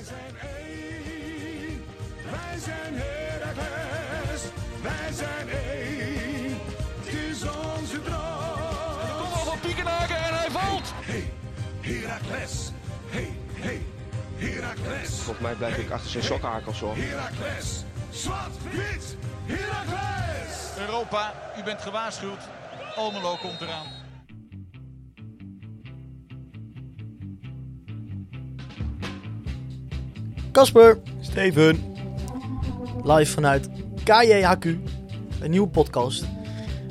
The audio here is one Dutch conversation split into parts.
Wij zijn één, wij zijn Heracles, wij zijn één, het is onze droom. Kom al van Piekenhaken en hij valt. Hey, Heracles, hey, hey, Heracles, Volgens mij blijf ik achter zijn sokhakels hoor. Heracles, zwart, wit, Heracles. Europa, u bent gewaarschuwd. Almelo komt eraan. Casper, Steven. live vanuit KJHQ, een nieuwe podcast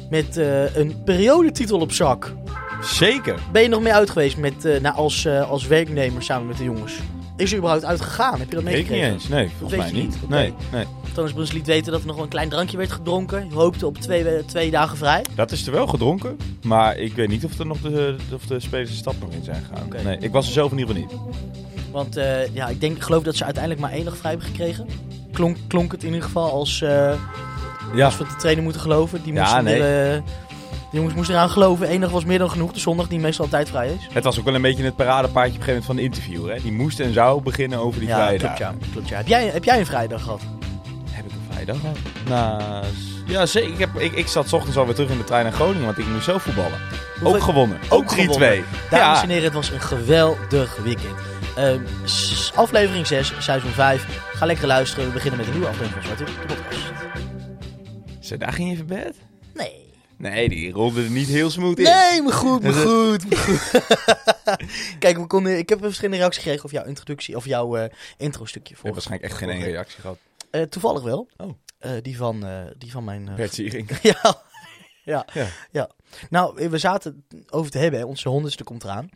met eh, een periodetitel op zak. Zeker. Ben je nog mee uit geweest met, eh, nou, als, eh, als werknemer samen met de jongens? Is er überhaupt uitgegaan? Heb je dat ik niet meegekregen? eens. Nee, volgens mij niet. Oké. Nee, nee. Thomas Bruns liet weten dat er nog wel een klein drankje werd gedronken. Je hoopte op twee, twee dagen vrij. Dat is er wel gedronken. Maar ik weet niet of, er nog de, of de spelers de stad nog in zijn gegaan. Nee, ik was er zelf in ieder geval niet. Want eh, ja, ik denk, geloof dat ze uiteindelijk maar één dag vrij hebben gekregen. Klonk, klonk het in ieder geval als, eh, Ja, als we de trainer moeten geloven. Die Ja, nee. jongens moesten eraan geloven. Eén dag was meer dan genoeg. De zondag die meestal altijd vrij is. het was ook wel een beetje het paradepaardje op een gegeven moment van de interview. Hè? Die moest en zou beginnen over die ja, vrijdag. klopt ja. Klopt, ja. Heb, jij, heb jij een vrijdag gehad? Heb ik een vrijdag gehad? Nou, ja, zeker. Ik, heb, ik, ik zat 's ochtends alweer terug in de trein naar Groningen, want ik moest zelf voetballen. Hoeveel- Ook gewonnen. Ook 3-2. gewonnen. Dames en heren, het was een geweldig weekend. Ehm, aflevering 6, seizoen 5. Ga lekker luisteren. We beginnen met een nieuwe aflevering van Zwarte podcast. Zo, daar ging je even bed? Nee. Nee, die rolde er niet heel smooth in. Nee, maar goed, maar goed, maar goed. Kijk, we konden, ik heb verschillende reacties gekregen over jouw introductie, of jouw eh intro stukje. Ik heb waarschijnlijk echt geen één reactie gehad. Eh, toevallig wel. Oh. Eh, die, van, eh, die van mijn... eh, Bert Siering. ja. ja. Ja. Ja. Nou, we zaten over te hebben, hè. onze honderdste komt eraan.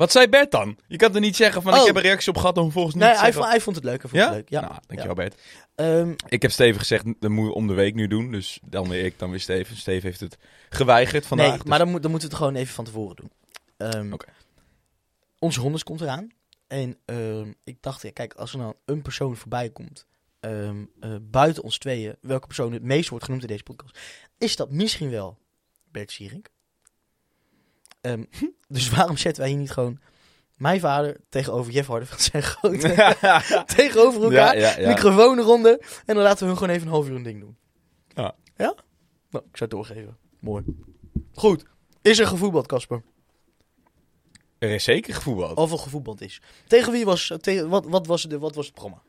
Wat zei Bert dan? Je kan er niet zeggen van Oh. ik heb een reactie op gehad en vervolgens niet Nee, hij vond, hij vond het leuk. Hij vond ja? het leuk. Ja. Nou, dankjewel Bert. Ehm, Ik heb Steven gezegd, dat moet je om de week nu doen. Dus dan weer ik, dan weer Steven. Steven heeft het geweigerd vandaag. nee, dus- maar dan, moet, dan moeten we het gewoon even van tevoren doen. Oké. Onze honderd komt eraan. En ehm, ik dacht, ja, kijk, als er nou een persoon voorbij komt, eh, buiten ons tweeën, welke persoon het meest wordt genoemd in deze podcast, is dat misschien wel Bert Sierink. Ehm, dus waarom zetten wij hier niet gewoon mijn vader tegenover Jeff Harder van zijn grote tegenover elkaar, ja, ja, ja. microfoon eronder, en dan laten we hun gewoon even een half uur een ding doen. Ja. Ja? Nou, ik zou het doorgeven. Mooi. Goed. Is er gevoetbald, Casper? Er is zeker gevoetbald. Of er gevoetbald is. Tegen wie was... Tegen, wat, wat, was de, wat was het programma?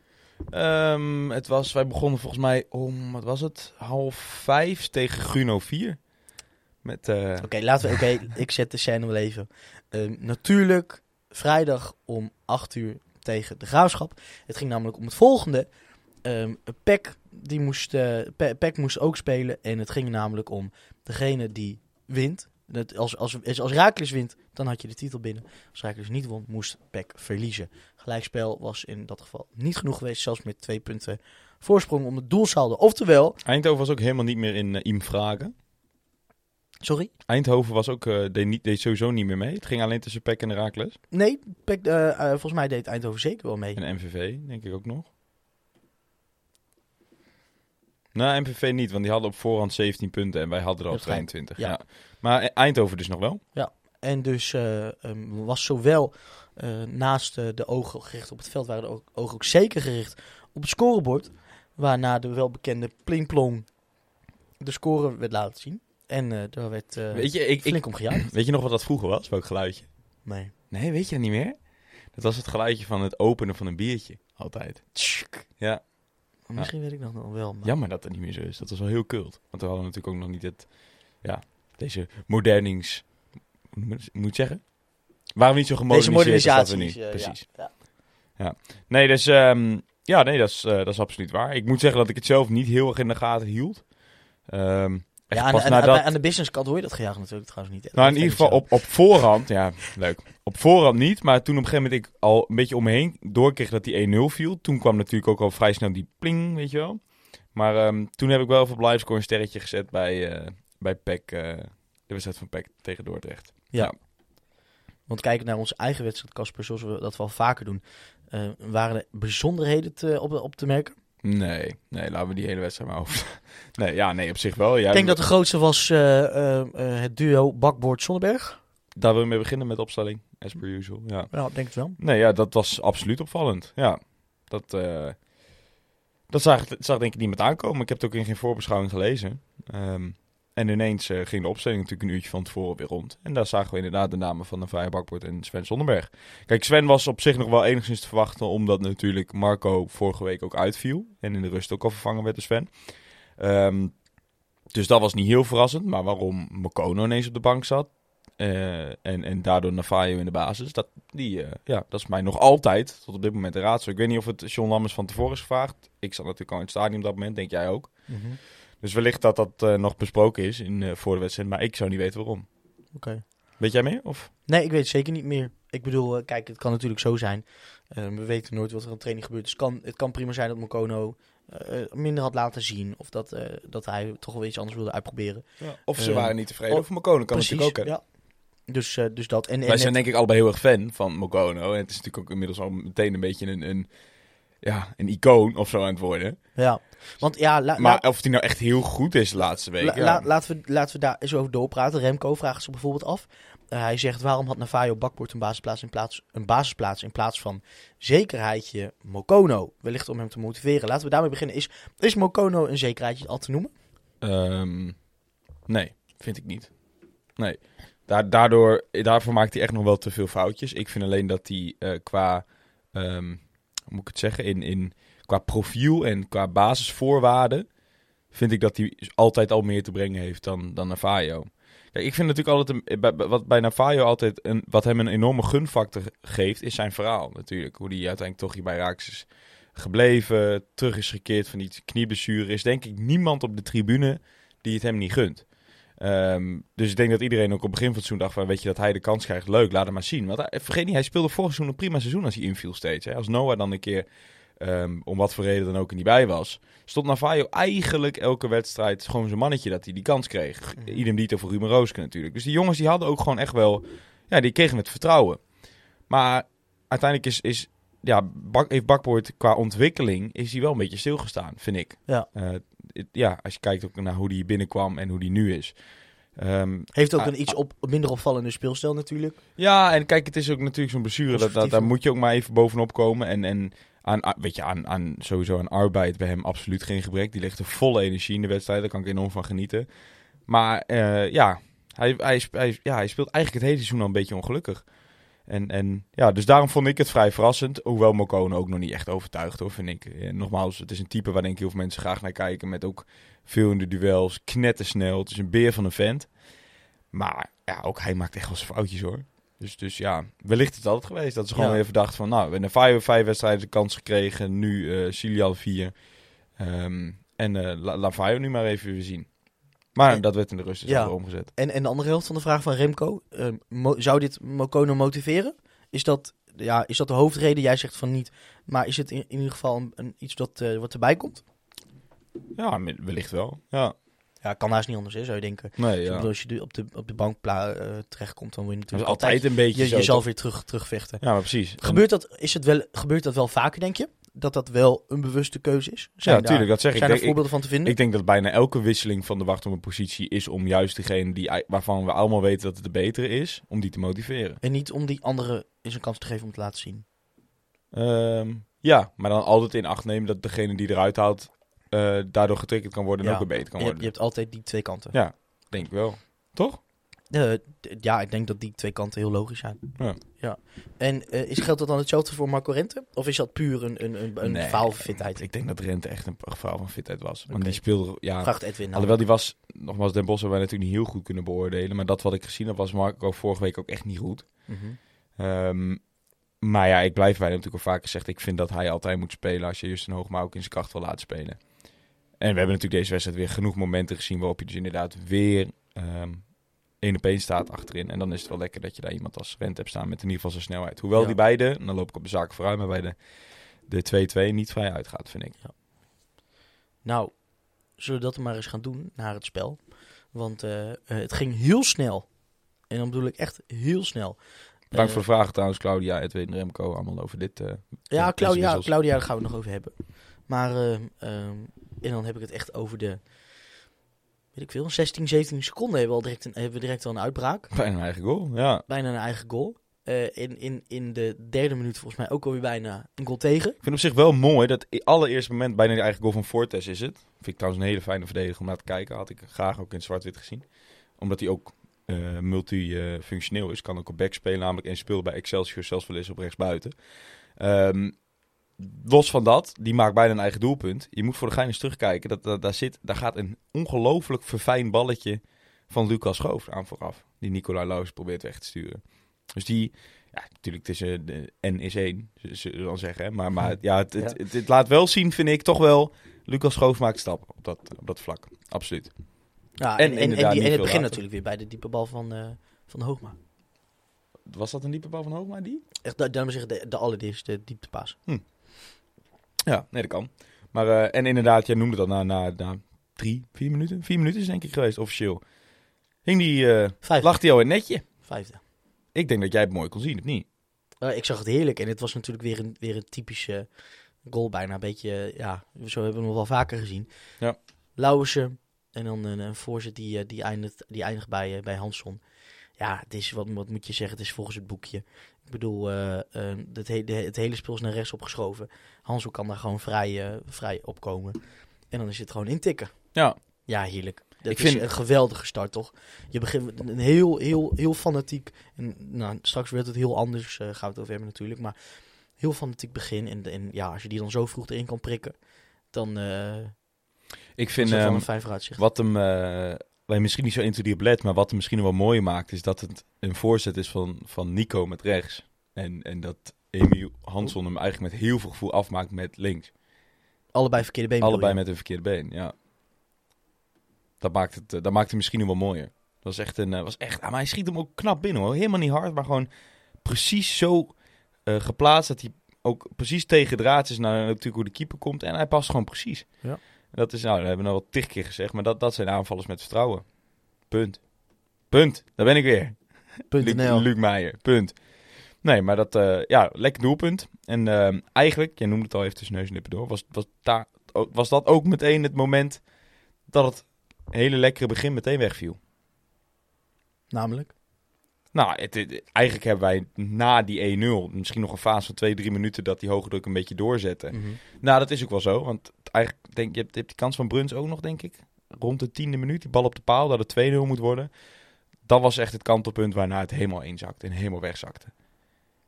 Ehm, het was, wij begonnen volgens mij om, wat was het? Half vijf tegen Gruno 4. Met, eh, Oké, laten we... Oké, ik zet de scène wel even. Ehm, natuurlijk, vrijdag om 8 uur tegen de Graafschap. Het ging namelijk om het volgende. Ehm Peck, die moest, eh, Pe- Peck moest ook spelen. En het ging namelijk om degene die wint. Dat als, als, als, Raakles wint, dan had je de titel binnen. Als Raakles niet won, moest Peck verliezen. Gelijkspel was in dat geval niet genoeg geweest. Zelfs met twee punten voorsprong om het doelsaldo. Oftewel... Eindhoven was ook helemaal niet meer in uh, Im Vragen. Sorry? Eindhoven was ook, eh, deed, niet, deed sowieso niet meer mee. Het ging alleen tussen PEC en Herakles. Nee, Peck, eh, eh, volgens mij deed Eindhoven zeker wel mee. En MVV, denk ik ook nog. Nee, MVV niet, want die hadden op voorhand 17 punten en wij hadden er al Dat is gelijk. 22. Ja. Ja. Maar Eindhoven dus nog wel. En dus eh, ehm, was zowel naast de ogen gericht op het veld, waren de ogen ook zeker gericht op het scorebord. Waarna de welbekende plingplong de score werd laten zien. En eh, daar werd eh, weet, je, ik, ik, om gejuicht. weet je nog wat dat vroeger was? Welk geluidje? Nee. Nee, weet je dat niet meer? Dat was het geluidje van het openen van een biertje. Altijd. Ja, Maar Misschien weet ik nog wel. Maar... jammer dat dat niet meer zo is. Dat was wel heel kult. Want we hadden natuurlijk ook nog niet het... Ja, deze modernings... Moet zeggen? Waren we niet zo gemoderniseerd als dat we nu. eh, Precies. Ja, ja. Nee, dus ehm, ja, nee, dat is, dat is absoluut waar. Ik moet zeggen dat ik het zelf niet heel erg in de gaten hield. Ehm Ja, aan, pas aan- nadat... aan- aan de businesskant hoor je dat gejaagd natuurlijk trouwens niet. nou, in ieder geval op, op voorhand, ja, leuk. Op voorhand niet, maar toen op een gegeven moment ik al een beetje om me heen doorkreeg dat die 1-0 viel. Toen kwam natuurlijk ook al vrij snel die pling, weet je wel. Maar ehm, toen heb ik wel even op livescore een sterretje gezet bij, eh bij PEC, eh, de wedstrijd van PEC tegen Dordrecht. Ja. Ja. Want kijken naar onze eigen wedstrijd, Casper, zoals we dat wel vaker doen. eh, waren er bijzonderheden te, op, op te merken? Nee, nee, laten we die hele wedstrijd maar over. nee, ja, nee, op zich wel. Ik denk dat de grootste was eh, eh, eh, het duo Bakboord-Zonneberg. Daar willen we mee beginnen met de opstelling, as per usual. Ja. Ja, denk het wel. Nee, ja, dat was absoluut opvallend. Ja. Dat, dat zag, zag denk ik niemand aankomen. Ik heb het ook in geen voorbeschouwing gelezen. Ehm, en ineens eh, ging de opstelling natuurlijk een uurtje van tevoren weer rond. En daar zagen we inderdaad de namen van de Vrije Bakbord en Sven Zonderberg. Kijk, Sven was op zich nog wel enigszins te verwachten, omdat natuurlijk Marco vorige week ook uitviel. En in de rust ook al vervangen werd door Sven. Ehm, dus dat was niet heel verrassend. Maar waarom Mokono ineens op de bank zat, eh, en, en daardoor Navajo in de basis. Dat, die, eh, ja, dat is mij nog altijd, tot op dit moment, een raadsel. Ik weet niet of het John Lammers van tevoren is gevraagd. Ik zat natuurlijk al in het stadion op dat moment, denk jij ook. Mhm. Dus wellicht dat dat eh, nog besproken is in, eh, voor de wedstrijd. Maar ik zou niet weten waarom. Oké. Weet jij meer? Of? Nee, ik weet zeker niet meer. Ik bedoel, eh, kijk, het kan natuurlijk zo zijn. Eh, we weten nooit wat er aan training gebeurt. Dus kan, het kan prima zijn dat Mokono eh, minder had laten zien. Of dat, eh, dat hij toch wel iets anders wilde uitproberen. Of ze waren niet tevreden of- over Mokono, kan Precies, natuurlijk ook. hè. ja. Dus, eh, dus dat. En, en Wij zijn net- denk ik allebei heel erg fan van Mokono. En het is natuurlijk ook inmiddels al meteen een beetje een, een, ja, een icoon of zo aan het worden. ja. Want ja, la, Maar la- of hij nou echt heel goed is de laatste week. la- ja. la- laten, we, laten we daar eens over doorpraten. Remco vraagt zich bijvoorbeeld af. Eh, hij zegt, waarom had Navajo Bakboord een basisplaats, in plaats, een basisplaats in plaats van zekerheidje Mokono? Wellicht om hem te motiveren. Laten we daarmee beginnen. Is, is Mokono een zekerheidje al te noemen? Ehm, nee, vind ik niet. Nee. Daar, daardoor, daarvoor maakt hij echt nog wel te veel foutjes. Ik vind alleen dat hij eh, qua, ehm, moet ik het zeggen, in, in, qua profiel en qua basisvoorwaarden, vind ik dat hij altijd al meer te brengen heeft dan, dan Navajo. Kijk, ik vind natuurlijk altijd, bij- wat bij Navajo altijd, een, wat hem een enorme gunfactor geeft, is zijn verhaal natuurlijk. Hoe hij uiteindelijk toch hier bij Raaks is gebleven, terug is gekeerd van die knieblessure. Is denk ik niemand op de tribune die het hem niet gunt. Ehm, dus ik denk dat iedereen ook op het begin van het seizoen dacht van, weet je, dat hij de kans krijgt, leuk, laat hem maar zien. Want hij, vergeet niet, hij speelde vorig seizoen een prima seizoen als hij inviel steeds. Hè. Als Noah dan een keer, ehm, om wat voor reden dan ook, er niet bij was, stond Navajo eigenlijk elke wedstrijd gewoon zijn mannetje dat hij die kans kreeg. Mhm. Idem dito voor Ruben Rooske natuurlijk. Dus die jongens die hadden ook gewoon echt wel, ja, die kregen het vertrouwen. Maar uiteindelijk is, is ja, Bak, heeft Bakboord qua ontwikkeling, is hij wel een beetje stilgestaan, vind ik. Ja. Eh, ja, als je kijkt ook naar hoe hij binnenkwam en hoe hij nu is. Ehm, Heeft ook Ah, een iets op, minder opvallende speelstijl natuurlijk. ja, en kijk, het is ook natuurlijk zo'n blessure. Dat, dat, daar moet je ook maar even bovenop komen. En, en aan, aan- weet je, aan, aan, sowieso aan arbeid bij hem absoluut geen gebrek. Die legt er volle energie in de wedstrijd. Daar kan ik enorm van genieten. Maar eh, ja, hij, hij, hij, ja, hij speelt eigenlijk het hele seizoen al een beetje ongelukkig. En, en ja, dus daarom vond ik het vrij verrassend. Hoewel Mokono ook nog niet echt overtuigd hoor, vind ik. Eh, nogmaals, het is een type waar denk ik heel veel mensen graag naar kijken. Met ook veel in de duels, knettersnel. Het is een beer van een vent. Maar ja, ook hij maakt echt wel zijn foutjes hoor. Dus, dus ja, wellicht is het altijd geweest. Dat ze gewoon Ja. even dachten van, nou, we hebben vijf, vijf wedstrijden de kans gekregen. Nu Silial vier. Ehm, en eh La Lavaio nu maar even weer zien. Maar En- dat werd in de rust dus Ja. omgezet. En, en de andere helft van de vraag van Remco. eh, mo- zou dit Mokono motiveren? Is dat, ja, is dat de hoofdreden? Jij zegt van niet. Maar is het in, in ieder geval een, een- iets dat, eh, wat erbij komt? Ja, wellicht wel. Ja, Ja, kan haast niet anders, hè, zou je denken. nee, Ik ja. bedoel, als je op de, op de bank eh, terechtkomt, dan wil je natuurlijk altijd altijd, een beetje je, jezelf weer terug, terugvechten. Ja, maar precies. Gebeurt dat, is het wel, gebeurt dat wel vaker, denk je? Dat dat wel een bewuste keuze is? Zijn ja, daar- tuurlijk, dat zeg ik. Zijn Ik er denk- voorbeelden van te vinden? Ik denk dat bijna elke wisseling van de wacht op een positie is om juist degene die, waarvan we allemaal weten dat het de betere is, om die te motiveren. En niet om die andere eens een kans te geven om te laten zien. Ehm, ja, maar dan altijd in acht nemen dat degene die eruit haalt, eh, daardoor getriggerd kan worden en Ja. ook weer beter kan Je worden. je hebt altijd die twee kanten. Ja, denk ik wel. Toch? Eh, ja, ik denk dat die twee kanten heel logisch zijn. Ja. En eh, is, geldt dat dan hetzelfde voor Marco Rente? Of is dat puur een, een, een, een Nee, faal van fitheid? Ik denk dat Rente echt een geval van fitheid was. Want Oké. die speelde, ja, Vraagt Edwin. nou. alhoewel die was, nogmaals, Den Bosch hebben wij natuurlijk niet heel goed kunnen beoordelen. Maar dat wat ik gezien heb, was Marco vorige week ook echt niet goed. Mhm. Ehm, maar ja, ik blijf bij hem natuurlijk al vaker gezegd. Ik vind dat hij altijd moet spelen als je Justin Hoogma ook in zijn kracht wil laten spelen. En we hebben natuurlijk deze wedstrijd weer genoeg momenten gezien waarop je dus inderdaad weer ehm één op één staat achterin. En dan is het wel lekker dat je daar iemand als Rent hebt staan met in ieder geval zijn snelheid. Hoewel Ja. die beide, dan loop ik op de zaken vooruit, maar bij de, de 2-2 niet vrij uitgaat, vind ik. Nou, zullen we dat maar eens gaan doen naar het spel? Want eh, eh, het ging heel snel. En dan bedoel ik echt heel snel. Bedankt Eh, voor de vragen trouwens, Claudia, Edwin Remco, allemaal over dit. Ja, Claudia. Claudia, daar gaan we het nog over hebben. Maar, ehm, en dan heb ik het echt over de, weet ik veel, 16, 17 seconden hebben we, al direct een, hebben we direct al een uitbraak. Bijna een eigen goal, ja. Bijna een eigen goal. eh, in, in, in de derde minuut volgens mij ook alweer bijna een goal tegen. Ik vind op zich wel mooi dat allereerste moment bijna de eigen goal van Fortes is het. Vind ik trouwens een hele fijne verdediger om naar te kijken. Had ik graag ook in zwart-wit gezien. Omdat hij ook eh, multifunctioneel is. Kan ook op back spelen, namelijk en speelde bij Excelsior zelfs wel eens op rechtsbuiten. Ehm los van dat, die maakt bijna een eigen doelpunt. Je moet voor de gein eens terugkijken. Dat, dat, daar, zit, daar gaat een ongelooflijk verfijnd balletje van Lucas Schoof aan vooraf. Die Nicolai Lauwers probeert weg te sturen. Dus die, ja, natuurlijk, het is eh, de N is één, zullen we dan zeggen. Maar, maar ja, het, het, Ja. het, het laat wel zien, vind ik, toch wel... Lucas Schoof maakt stappen op dat, op dat vlak. Absoluut. Ja, En en, en, die, het begint later. natuurlijk weer bij de diepe bal van, eh, van Hoogma. Was dat een diepe bal van Hoogma, die? Echt, da- daarom zeg ik de, de allereerste dieptepaas. Ja, nee, dat kan. Maar, eh, en inderdaad, jij noemde dat na, na, na drie, vier minuten. Vier minuten is denk ik geweest, officieel. Hing die, Vijfde. lag die al in netje? Vijfde. Ik denk dat jij het mooi kon zien, of niet? Eh, ik zag het heerlijk en het was natuurlijk weer een, weer een typische goal bijna. Een beetje, ja, zo hebben we hem wel vaker gezien. Ja. Lauwersen en dan een, een voorzet die, die, eindigt, die eindigt bij, bij Hansson. Ja, het is, wat, wat moet je zeggen, het is volgens het boekje. Ik bedoel, eh, eh, het, he- de- het hele spel is naar rechts opgeschoven. Hansson kan daar gewoon vrij, eh, vrij opkomen. En dan is het gewoon intikken. Ja. Ja, heerlijk. Dat Ik is vind- een geweldige start, toch? Je begint met een heel, heel, heel fanatiek. En, nou, straks werd het heel anders, eh gaan we het over hebben natuurlijk. Maar heel fanatiek begin. En, en ja, als je die dan zo vroeg erin kan prikken, dan Ik is vind ehm, wat hem, wij misschien niet zo into die bled, maar wat hem misschien wel mooier maakt, is dat het een voorzet is van, van Nico met rechts. En, en dat Emiel Hansson hem eigenlijk met heel veel gevoel afmaakt met links. Allebei verkeerde been. Allebei je? met een verkeerde been, ja. Dat maakt het, eh, dat maakt het misschien wel mooier. Dat was echt een, eh, was echt, ah, maar hij schiet hem ook knap binnen hoor. Helemaal niet hard, maar gewoon precies zo eh, geplaatst dat hij ook precies tegen draad is naar natuurlijk hoe de keeper komt. En hij past gewoon precies. Ja. Dat is, nou, dat hebben we nog wel tig keer gezegd, maar dat, dat zijn aanvallers met vertrouwen. Punt. Punt. Daar ben ik weer. Punt Luc, Meijer. Punt. Nee, maar dat, eh, ja, lekker doelpunt. En ehm, eigenlijk, jij noemde het al even tussen neus en lippen door, was, was, daar, was dat ook meteen het moment dat het hele lekkere begin meteen wegviel. Namelijk. Nou, het, het- eigenlijk hebben wij na die 1-0 misschien nog een fase van 2, 3 minuten dat die hoge druk een beetje doorzetten. Mhm. Nou, dat is ook wel zo, want eigenlijk, denk, je, hebt, je hebt die kans van Bruns ook nog, denk ik. Rond de tiende minuut, die bal op de paal, dat het 2-0 moet worden. Dat was echt het kantelpunt waarna het helemaal inzakte en helemaal wegzakte.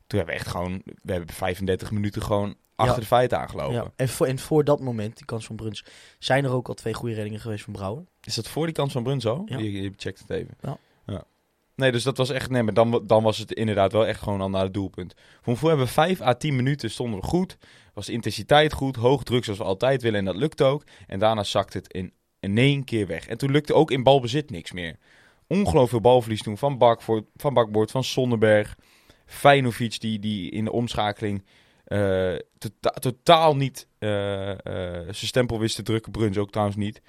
Toen hebben we echt gewoon, we hebben 35 minuten gewoon achter Ja. de feiten aangelopen. Ja. En, voor, en voor dat moment, die kans van Bruns, zijn er ook al twee goede reddingen geweest van Brouwer. Is dat voor die kans van Bruns al? Ja. Je, je checkt het even. Ja. Nee, dus dat was echt, nee, maar dan, dan was het inderdaad wel echt gewoon al naar het doelpunt. Voor hebben we 5 à 10 minuten stonden we goed. Was intensiteit goed, hoog druk zoals we altijd willen en dat lukt ook. En daarna zakt het in, in één keer weg. En toen lukte ook in balbezit niks meer. Ongelooflijk veel balverlies toen van, Bak, voor, van Bakboord, van Sonnenberg. Feyenovic die, die in de omschakeling eh, tota- totaal niet eh, eh, zijn stempel wist te drukken. Bruns ook trouwens niet.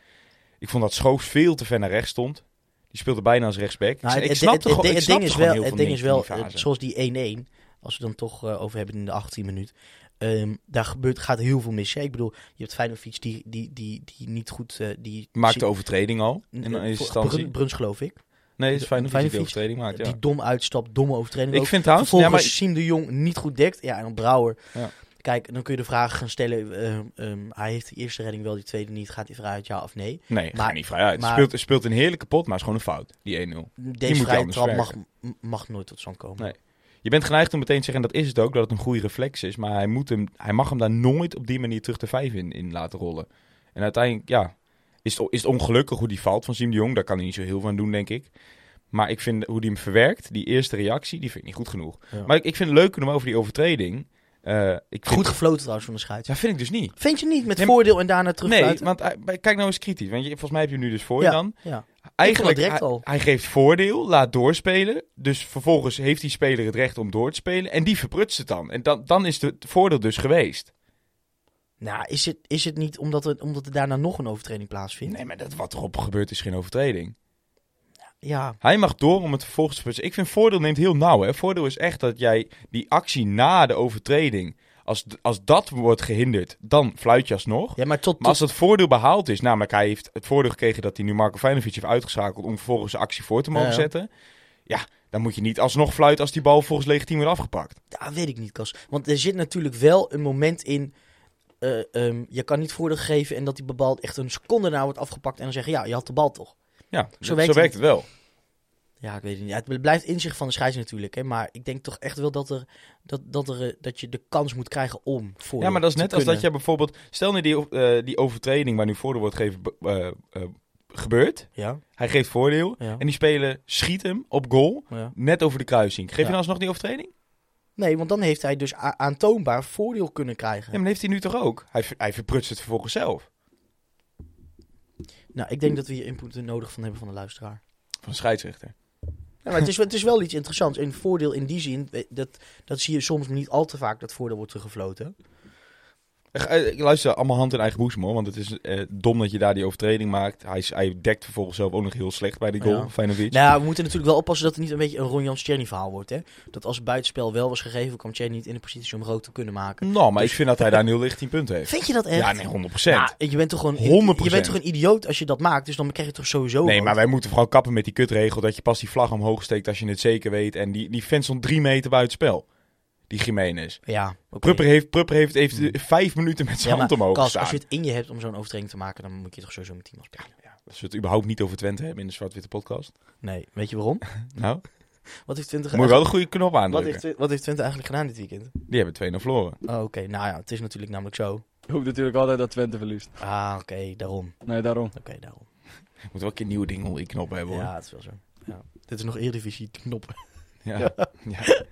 Ik vond dat Schoofs veel te ver naar rechts stond. Die speelde bijna als rechtsback. Nou, ik, ik het, het, het, het ding is wel, het ding is wel zoals die 1-1, als we het dan toch eh, over hebben in de 18 minuut. ehm, daar gebeurt, gaat heel veel mis. hè. Ik bedoel, je hebt Feyenoord die, die, die, die niet goed... eh die Maakte zie- overtreding al, in eh, eerste voor- instantie. Brun- Bruns geloof ik. Nee, het is fijn dat hij die Feyenoord overtreding maakt, ja. Die dom uitstapt, domme overtreding Ik ook. vind trouwens... Ja, maar, Siem de Jong niet goed dekt. Ja, en dan Brouwer. Ja. Kijk, dan kun je de vraag gaan stellen. ehm, ehm, hij heeft de eerste redding wel, die tweede niet. Gaat hij vooruit, ja of nee? nee, maar- niet vrij uit. maar- speelt, speelt een heerlijke pot, maar is gewoon een fout, die 1-0. Deze vrije trap mag, mag nooit tot stand komen. Nee. Je bent geneigd om meteen te zeggen, en dat is het ook, dat het een goede reflex is. Maar hij, moet hem, hij mag hem daar nooit op die manier terug de vijf in, in laten rollen. En uiteindelijk, ja, is het, is het ongelukkig hoe die valt van Siem de Jong. Daar kan hij niet zo heel veel aan doen, denk ik. Maar ik vind hoe die hem verwerkt, die eerste reactie, die vind ik niet goed genoeg. Ja. Maar ik, ik vind het leuk om over die overtreding. Eh, ik vind, Goed gefloten trouwens van de scheids. Ja, vind ik dus niet. Vind je niet met Nee, voordeel en daarna terug Nee, want bij- kijk nou eens kritisch. Want je, volgens mij heb je nu dus voor je Ja, dan. ja. Eigenlijk, direct hij, al. hij geeft voordeel, laat doorspelen. Dus vervolgens heeft die speler het recht om door te spelen. En die verprutst het dan. En dan, dan is het voordeel dus geweest. Nou, is het, is het niet omdat er, omdat er daarna nog een overtreding plaatsvindt? Nee, maar dat, wat erop gebeurt is geen overtreding. Ja, Hij mag door om het vervolgens te. Ik vind voordeel neemt heel nauw. Hè. Voordeel is echt dat jij die actie na de overtreding... Als, als dat wordt gehinderd, dan fluit je alsnog. ja maar tot, Maar als het voordeel behaald is, namelijk hij heeft het voordeel gekregen dat hij nu Marco Feinovic heeft uitgeschakeld om vervolgens de actie voor te mogen Ja, ja. zetten. Ja, dan moet je niet alsnog fluiten als die bal volgens legitiem wordt afgepakt. Ja, weet ik niet, Kas. Want er zit natuurlijk wel een moment in. eh, ehm, je kan niet voordeel geven en dat die bal echt een seconde na wordt afgepakt en dan zeggen: ja, je had de bal toch. Ja, zo, werkt werkt, het. het wel. Ja, ik weet het niet. Ja, het blijft inzicht van de scheids natuurlijk. Hè, maar ik denk toch echt wel dat, er, dat, dat, er, eh, dat je de kans moet krijgen om voor. Ja, maar dat is net als dat je bijvoorbeeld... Stel nu die, eh, die overtreding waar nu voordeel wordt gegeven eh, gebeurt. Ja, Hij geeft voordeel. ja, En die speler schiet hem op goal. ja. Net over de kruising. Geef je dan alsnog die overtreding? Nee, want dan heeft hij dus aantoonbaar voordeel kunnen krijgen. Ja, maar heeft hij nu toch ook? Hij, hij verprutst het vervolgens zelf. Nou, ik denk dat we hier input nodig van hebben van de luisteraar. Van de scheidsrechter. Ja, maar het, is, het is wel iets interessants. En voordeel in die zin, dat, dat zie je soms niet al te vaak, dat voordeel wordt teruggefloten. Eh, Ik luister allemaal hand in eigen boezem hoor. Want het is eh, dom dat je daar die overtreding maakt. Hij, hij dekt vervolgens zelf ook nog heel slecht bij die goal. Ja. Feinovic. Nou ja, we moeten natuurlijk wel oppassen dat het niet een beetje een Ron Jans Tjerny verhaal wordt. Hè? Dat als het buitenspel wel was gegeven, kwam Tjerny niet in de positie om rood te kunnen maken. Nou, maar Dus- ik vind dat hij daar een heel licht 10 punten heeft. Vind je dat echt? Ja, nee, 100%. Ja, je bent toch gewoon 100%. Je bent toch een idioot als je dat maakt, dus dan krijg je toch sowieso. Nee, rood? maar wij moeten vooral kappen met die kutregel dat je pas die vlag omhoog steekt als je het zeker weet. En die, die vent stond drie meter buiten spel. Die Jiménez. Ja, oké. Prupper heeft, Prupper heeft, heeft eh, vijf minuten met zijn Ja, hand maar omhoog Kas, gestaan. als je het in je hebt om zo'n overtreding te maken, dan moet je toch sowieso met team spelen. Ja, als we het überhaupt niet over Twente hebben in de Zwart-Witte podcast. Nee, weet je waarom? Nou, Wat heeft Twente moet je wel de goede knop wat aandrukken. heeft, wat heeft Twente eigenlijk gedaan dit weekend? Die hebben 2-0 verloren. Oh, oké. Nou ja, het is natuurlijk namelijk zo. Je hoopt natuurlijk altijd dat Twente verliest. Ah, oké, daarom. Nee, daarom. Oké, daarom. Moet wel een keer nieuwe dingen onder je knop hebben hoor. Ja, het is wel zo. Ja. Dit is nog Eredivisie knoppen. Ja. Ja.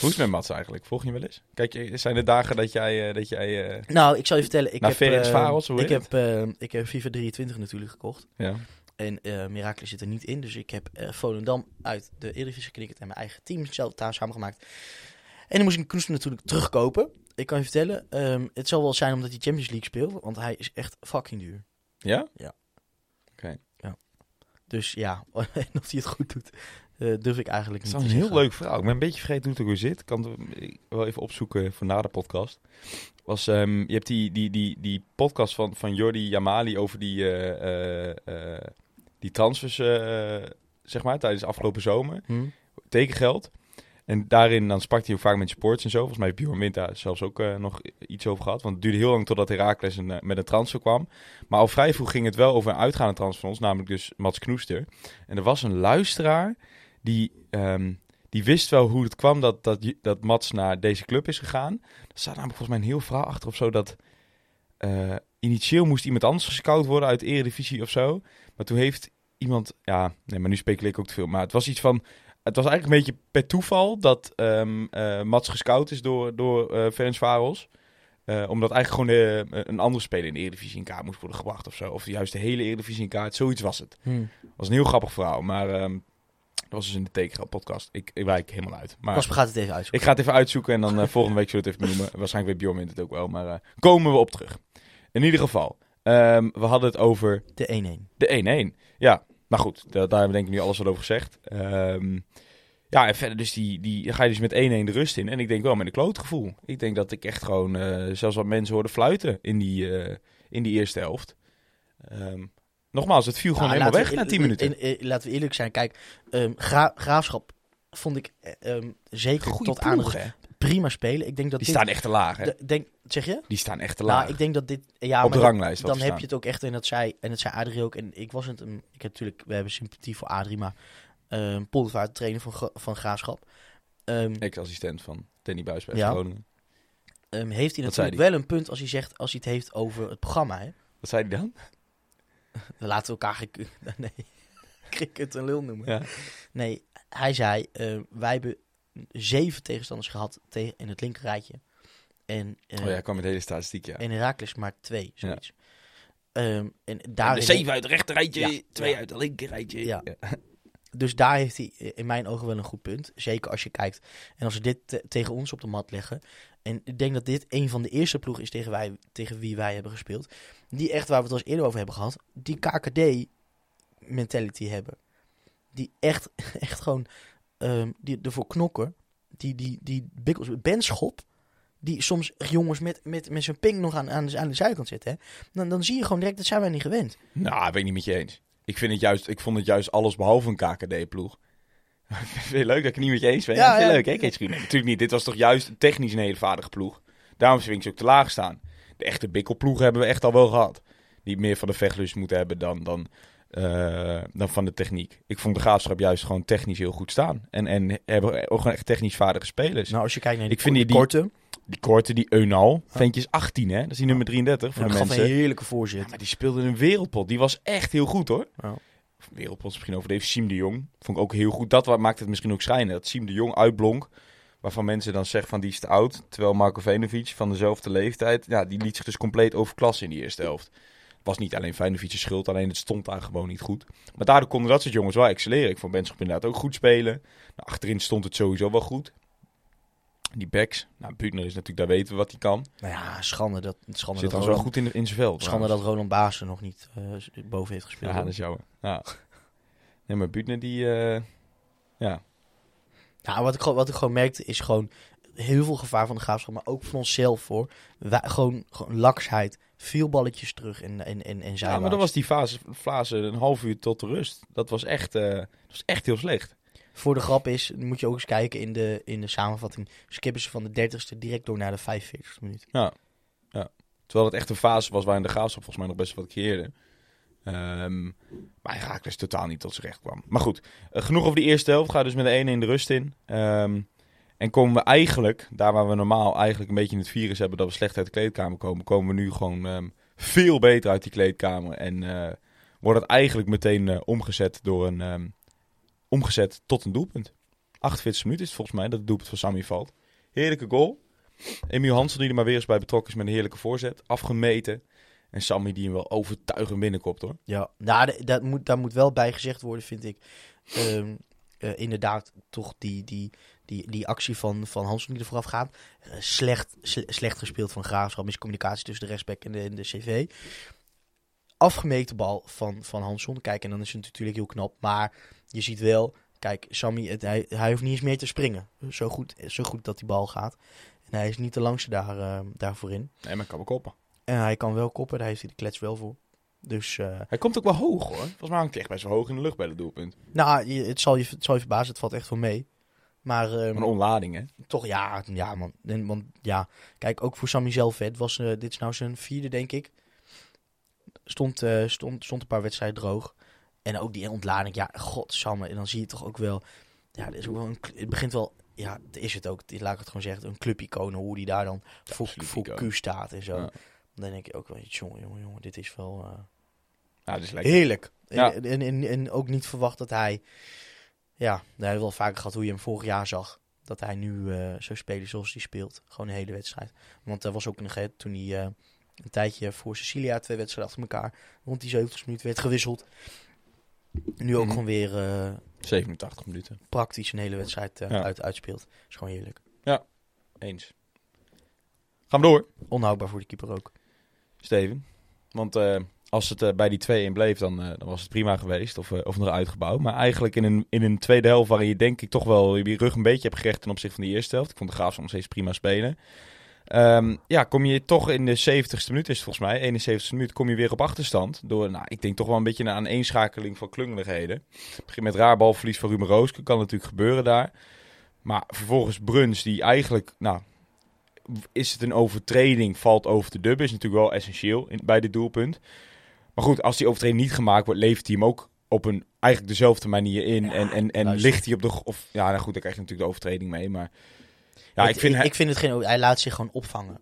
Hoe is het met Mats eigenlijk? Volg je hem wel eens? Kijk, je- zijn er dagen dat jij... eh, dat jij eh, Nou, ik zal je vertellen. Ik heb, eh, ik heb, eh, ik heb FIFA 23 natuurlijk gekocht. ja. En eh Miraculous zit er niet in. Dus ik heb eh Volendam uit de Eredivisie geknikkerd en mijn eigen team zelf daar samengemaakt. En dan moest ik Knoes natuurlijk terugkopen. Ik kan je vertellen, ehm, het zal wel zijn omdat hij Champions League speelt. Want hij is echt fucking duur. Ja? Dus ja, en of hij het goed doet, eh, durf ik eigenlijk niet is te wel een heel zeggen. leuk verhaal. Ik ben een beetje vergeten hoe het er weer zit. Ik kan het wel even opzoeken voor na de podcast. Was, ehm, je hebt die, die, die, die podcast van, van Jordi Yamali over die, eh, die transfers, zeg maar, tijdens de afgelopen zomer. Hm? Tekengeld. En daarin dan sprak hij ook vaak met sports en zo. Volgens mij heeft Bjorn Wind daar zelfs ook nog iets over gehad. Want het duurde heel lang totdat Herakles een, met een transfer kwam. Maar al vrij vroeg ging het wel over een uitgaande transfer van ons. Namelijk dus Mats Knoester. En er was een luisteraar die, ehm, die wist wel hoe het kwam dat, dat, dat Mats naar deze club is gegaan. Er staat namelijk volgens mij een heel verhaal achter of zo dat... eh, initieel moest iemand anders gescout worden uit de eredivisie of zo. Maar toen heeft iemand... Ja, nee, maar nu speculeer ik ook te veel. Maar het was iets van... Het was eigenlijk een beetje per toeval dat eh, Mats gescout is door, door. Eh, omdat eigenlijk gewoon een andere speler in de Eredivisie in kaart moest worden gebracht of zo. Of juist de hele Eredivisie in kaart. Zoiets was het. Hm. was een heel grappig verhaal. Maar ehm, dat was dus in de Tekengeld podcast. Ik, ik wijk helemaal uit. Maar Kasper gaat het even uitzoeken. ik ga het even uitzoeken en dan eh, volgende week zullen we het even benoemen. Waarschijnlijk weet Bjorn het ook wel. Maar eh, komen we op terug. In ieder geval. ehm, we hadden het over De 1-1. de 1-1. Ja, maar goed, da- daar hebben we denk ik nu alles wat over gezegd. Ehm, ja, en verder dus die, die, ga je dus met 1-1 de rust in. En ik denk wel met een kloot gevoel. Ik denk dat ik echt gewoon eh, zelfs wat mensen hoorde fluiten in die, in die eerste helft. Ehm, nogmaals, het viel gewoon Nou, helemaal weg we na 10 eer- minuten. in- in- laten we eerlijk zijn. Kijk, ehm, Gra- Graafschap vond ik eh, ehm, zeker Goeie tot aan ploeg, hè? prima spelen. Ik denk dat Die dit, staan echt te laag, hè? de- denk, zeg je? Die staan echt te laag. Nou, ik denk dat dit. Ja, Op maar de ranglijst. dan te heb je het ook echt en dat zei en dat zei Adrie ook en ik was het een ik heb natuurlijk we hebben sympathie voor Adrie maar ehm Poldervaart trainer van van Graafschap Ex-assistent van Danny Buis bij Ja. Groningen. heeft hij natuurlijk wel een punt als hij zegt als hij het heeft over het programma hè Wat zei hij dan? Dan laten we elkaar geen nee cricket een lul noemen Ja. nee hij zei ehm, wij hebben zeven tegenstanders gehad tegen in het linkerrijtje en eh, Oh ja, kwam met de hele statistiek, ja. en Herakles maar twee zoiets Ehm, en Daar de zeven uit het rechterrijtje, Ja, twee ja. uit het linkerrijtje. Ja. Dus daar heeft hij in mijn ogen wel een goed punt. Zeker als je kijkt. En als we dit te- tegen ons op de mat leggen. En ik denk dat dit een van de eerste ploegen is tegen, wij, tegen wie wij hebben gespeeld. Die echt, waar we het al eens eerder over hebben gehad. Die KKD-mentality hebben. Die echt, echt gewoon ehm, die ervoor knokken. Die, die, die bikkels, Ben Schop. Die soms jongens met, met, met zijn ping nog aan, aan, de, zijkant zitten. Hè? Dan, dan zie je gewoon direct, dat zijn wij niet gewend. Nou, ben ik niet met je eens. Ik, vind het juist, ik vond het juist alles behalve een KKD-ploeg. Vind je leuk dat ik het niet met je eens ben? Ja, leuk, hè, Kees? Nee, natuurlijk niet. Dit was toch juist technisch een hele vaardige ploeg. Daarom vind ik ze ook te laag staan. De echte bikkelploegen hebben we echt al wel gehad. Die meer van de vechtlust moeten hebben dan, dan, eh, dan van de techniek. Ik vond de Graafschap juist gewoon technisch heel goed staan. En, en hebben ook gewoon echt technisch vaardige spelers. Nou, als je kijkt naar die, Ik vind die- die korte, Die korte, die Eunal, ventje is 18 hè. Dat is die nummer 33 voor ja, de gaf mensen. een heerlijke voorzet. Maar die speelde een wereldpot. Die was echt heel goed hoor. Ja. Wereldpot is misschien overdreven. Siem de Jong vond ik ook heel goed. Dat maakt het misschien ook schijnen. Dat Siem de Jong uitblonk. Waarvan mensen dan zeggen van die is te oud. Terwijl Marco Venovic van dezelfde leeftijd. Ja, die liet zich dus compleet overklassen in die eerste helft. Was niet alleen Venovic's schuld. Alleen het stond daar gewoon niet goed. Maar daardoor konden dat soort jongens wel excelleren. Ik vond Benschop inderdaad ook goed spelen. Nou, achterin stond het sowieso wel goed. Die backs. Nou, Buutner is natuurlijk, daar weten we wat hij kan. Nou ja, schande dat, schande Zit dat, dan wel Roland, goed in, in zijn veld. schande trouwens. dat Roland Baasen nog niet eh, boven heeft gespeeld. Ja, dat is. Ja. Nee, maar Buutner die... eh, ja. Nou, wat ik, gewoon- wat ik gewoon merkte is gewoon heel veel gevaar van de graafschap, maar ook van onszelf voor. Wij, gewoon, gewoon laksheid, veel balletjes terug en, en, en, en ja, maar dat was die fase, fase een half uur tot de rust. Dat was echt, eh, dat was echt heel slecht. Voor de grap is, moet je ook eens kijken in de, in de samenvatting, skippen ze van de 30ste direct door naar de 45ste minuut. Terwijl het echt een fase was waarin de graafschap volgens mij nog best wat creëerde. Ehm maar Herakles totaal niet tot zijn recht kwam. Maar goed, eh, genoeg over die eerste helft. Ga dus met de 1 in de rust in. Ehm, en komen we eigenlijk, daar waar we normaal eigenlijk een beetje in het virus hebben dat we slecht uit de kleedkamer komen, komen we nu gewoon ehm, veel beter uit die kleedkamer. En eh, wordt het eigenlijk meteen eh, omgezet door een omgezet tot een doelpunt. 48 minuten is volgens mij dat het doelpunt van Sammy valt. Heerlijke goal. Emiel Hansen die er maar weer eens bij betrokken is met een heerlijke voorzet. Afgemeten. En Sammy die hem wel overtuigend binnenkopt hoor. Ja, nou, dat moet, daar moet wel bij gezegd worden, vind ik. Ehm, eh, inderdaad, toch die, die, die, die actie van, van Hansen die er vooraf gaat. Eh, slecht, sle- slecht gespeeld van Graafschap. Miscommunicatie tussen de rechtsback en de, en de CV. Afgemeten bal van, van Hansson. Kijk, en dan is het natuurlijk heel knap. Maar je ziet wel, kijk, Sammy, het, hij, hij hoeft niet eens meer te springen. Zo goed, zo goed dat die bal gaat. En hij is niet de langste daar, eh, daarvoor in. Nee, maar kan wel koppen. En hij kan wel koppen, daar heeft hij de klets wel voor. Dus, eh, Hij komt ook wel hoog hoor. Volgens mij hangt hij echt best wel hoog in de lucht bij het doelpunt. Nou, het, zal je, het zal je verbazen, het valt echt wel mee. Maar ehm, Een onlading hè. toch, ja, ja man. En, want ja, kijk, ook voor Sammy zelf, hè, het was, eh, dit is nou zijn vierde, denk ik. Stond, eh, stond, stond een paar wedstrijden droog. En ook die ontlading, ja, godsamme. En dan zie je toch ook wel, ja, er is ook wel een, het begint wel, ja, is het ook, laat ik het gewoon zeggen, een clubicoon, hoe die daar dan voor, voor. Q staat en zo. Ja. Dan denk ik ook wel, jongen, jongen, jongen, dit is wel... eh, Nou, dat is lekker. Heerlijk. Ja. En, en, en, en ook niet verwacht dat hij... Ja, we hebben wel vaker gehad hoe je hem vorig jaar zag. Dat hij nu eh zo spelen zoals hij speelt. Gewoon een hele wedstrijd. Want er was ook een toen hij een tijdje voor Cecilia twee wedstrijden achter elkaar... rond die 70 minuten werd gewisseld. Nu ook Mhm. gewoon weer eh, 87 minuten. praktisch een hele wedstrijd eh, Ja. uit, uitspeelt. is gewoon heerlijk. Eens. Gaan we door, Onhoudbaar voor de keeper ook. Steven. Want eh, als het bij die 2-1 bleef, dan, dan was het prima geweest. Of, of nog uitgebouwd. Maar eigenlijk in een, in een tweede helft waarin je denk ik toch wel je rug een beetje hebt gerecht ten opzichte van de eerste helft. Ik vond de Graafschap nog steeds prima spelen. Ehm, ja, kom je toch in de 70ste minuut, is het volgens mij, 71ste minuut, kom je weer op achterstand. Door, nou, ik denk toch wel een beetje een aaneenschakeling van klungeligheden. Het begint met raar balverlies van Ruben Rooske, kan natuurlijk gebeuren daar. Maar vervolgens Bruns, die eigenlijk, nou, is het een overtreding, valt over te dubben, is natuurlijk wel essentieel in, bij dit doelpunt. Maar goed, als die overtreding niet gemaakt wordt, levert hij hem ook op een eigenlijk dezelfde manier in. Ja, en en, en luister. ligt hij op de... Of, ja, nou goed, dan krijg je natuurlijk de overtreding mee, maar... Ja, ik, ik vind... ik, hij- ik vind het geen... Hij laat zich gewoon opvangen.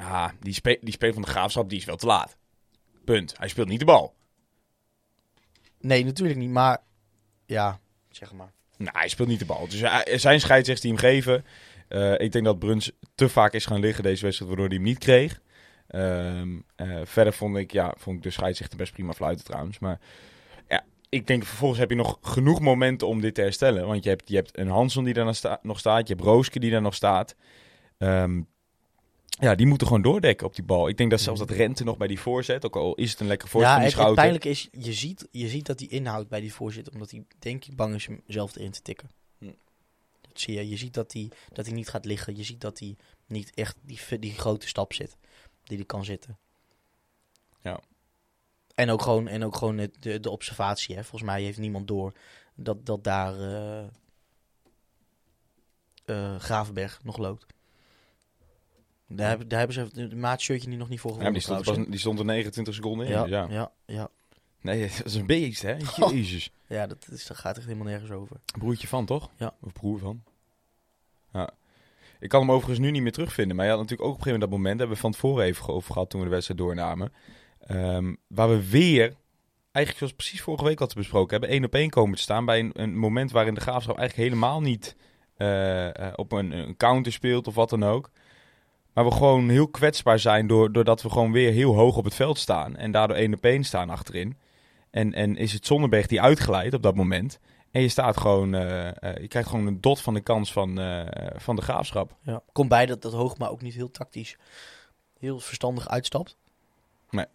Ah, die, spe die speler van de graafschap die is wel te laat. Punt. Hij speelt niet de bal. Nee, natuurlijk niet. Maar ja, zeg maar. Nou, hij speelt niet de bal. Dus hij- er zijn scheidsrechters die hem geven. Eh, ik denk dat Bruns te vaak is gaan liggen deze wedstrijd, waardoor hij hem niet kreeg. Ehm, eh, verder vond ik, ja, vond ik de scheidsrechter best prima fluiten trouwens. Maar ja, ik denk vervolgens heb je nog genoeg momenten om dit te herstellen. Want je hebt, je hebt een Hanson die daar nog sta- nog staat. Je hebt Rooske die daar nog staat. Ehm, ja, die moeten gewoon doordekken op die bal. Ik denk dat zelfs dat Rente nog bij die voorzet, ook al is het een lekker voorzet Ja, van die het, het Schouten. pijnlijke is, je ziet, je ziet dat hij inhoudt bij die voorzitter, omdat hij denk ik bang is hem zelf erin te tikken. Hm. Dat zie je. Je ziet dat hij, dat hij niet gaat liggen. Je ziet dat hij niet echt die, die grote stap zit, die hij kan zitten. Ja. En ook gewoon, en ook gewoon het- de, de observatie. Hè. Volgens mij heeft niemand door dat, dat daar eh, Gravenberg nog loopt. Daar, hebben, daar hebben ze het maatshirtje die nog niet voor Ja, die, stond pas, die stond er 29 seconden in. ja, dus Ja. ja. Ja, ja. Nee, dat is een beest, hè? Jezus. Ja, dat, is, dat gaat echt helemaal nergens over. Broertje van, toch? Ja. Of broer van. Ja. Ik kan hem overigens nu niet meer terugvinden. Maar je had natuurlijk ook op een gegeven moment dat moment... hebben we van tevoren even over gehad toen we de wedstrijd doornamen. Ehm, waar we weer, eigenlijk zoals precies vorige week hadden besproken... hebben één op één komen te staan bij een, een moment waarin de Graafschap eigenlijk helemaal niet... eh, eh, op een, een counter speelt of wat dan ook. Maar we gewoon heel kwetsbaar zijn door, doordat we gewoon weer heel hoog op het veld staan. En daardoor één op één staan achterin. En, en is het Zonderberg die uitglijdt op dat moment. En je staat gewoon, eh, je krijgt gewoon een dot van de kans van, van de graafschap. Ja. Komt bij dat, dat Hoogma ook niet heel tactisch, heel verstandig uitstapt. Nee,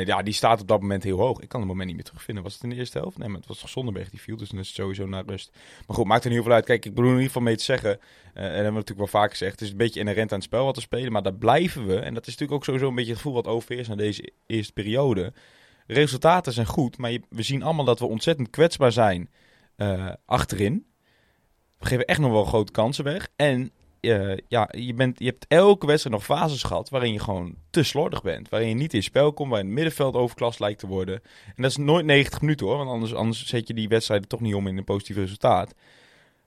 ja, die staat op dat moment heel hoog. Ik kan het moment niet meer terugvinden. Was het in de eerste helft? Nee, maar het was Zonderberg die viel. Dus dan is sowieso naar rust. Maar goed, maakt er niet heel veel uit. Kijk, ik bedoel in ieder geval mee te zeggen. eh, en dat hebben we natuurlijk wel vaak gezegd. Het is een beetje inherent aan het spel wat we spelen. Maar daar blijven we. En dat is natuurlijk ook sowieso een beetje het gevoel wat overheerst naar deze eerste periode. Resultaten zijn goed. Maar we zien allemaal dat we ontzettend kwetsbaar zijn eh, achterin. We geven echt nog wel grote kansen weg. En eh, ja, je, bent, je hebt elke wedstrijd nog fases gehad waarin je gewoon te slordig bent. Waarin je niet in spel komt, waarin het middenveld overklast lijkt te worden. En dat is nooit 90 minuten hoor, want anders, anders zet je die wedstrijden toch niet om in een positief resultaat.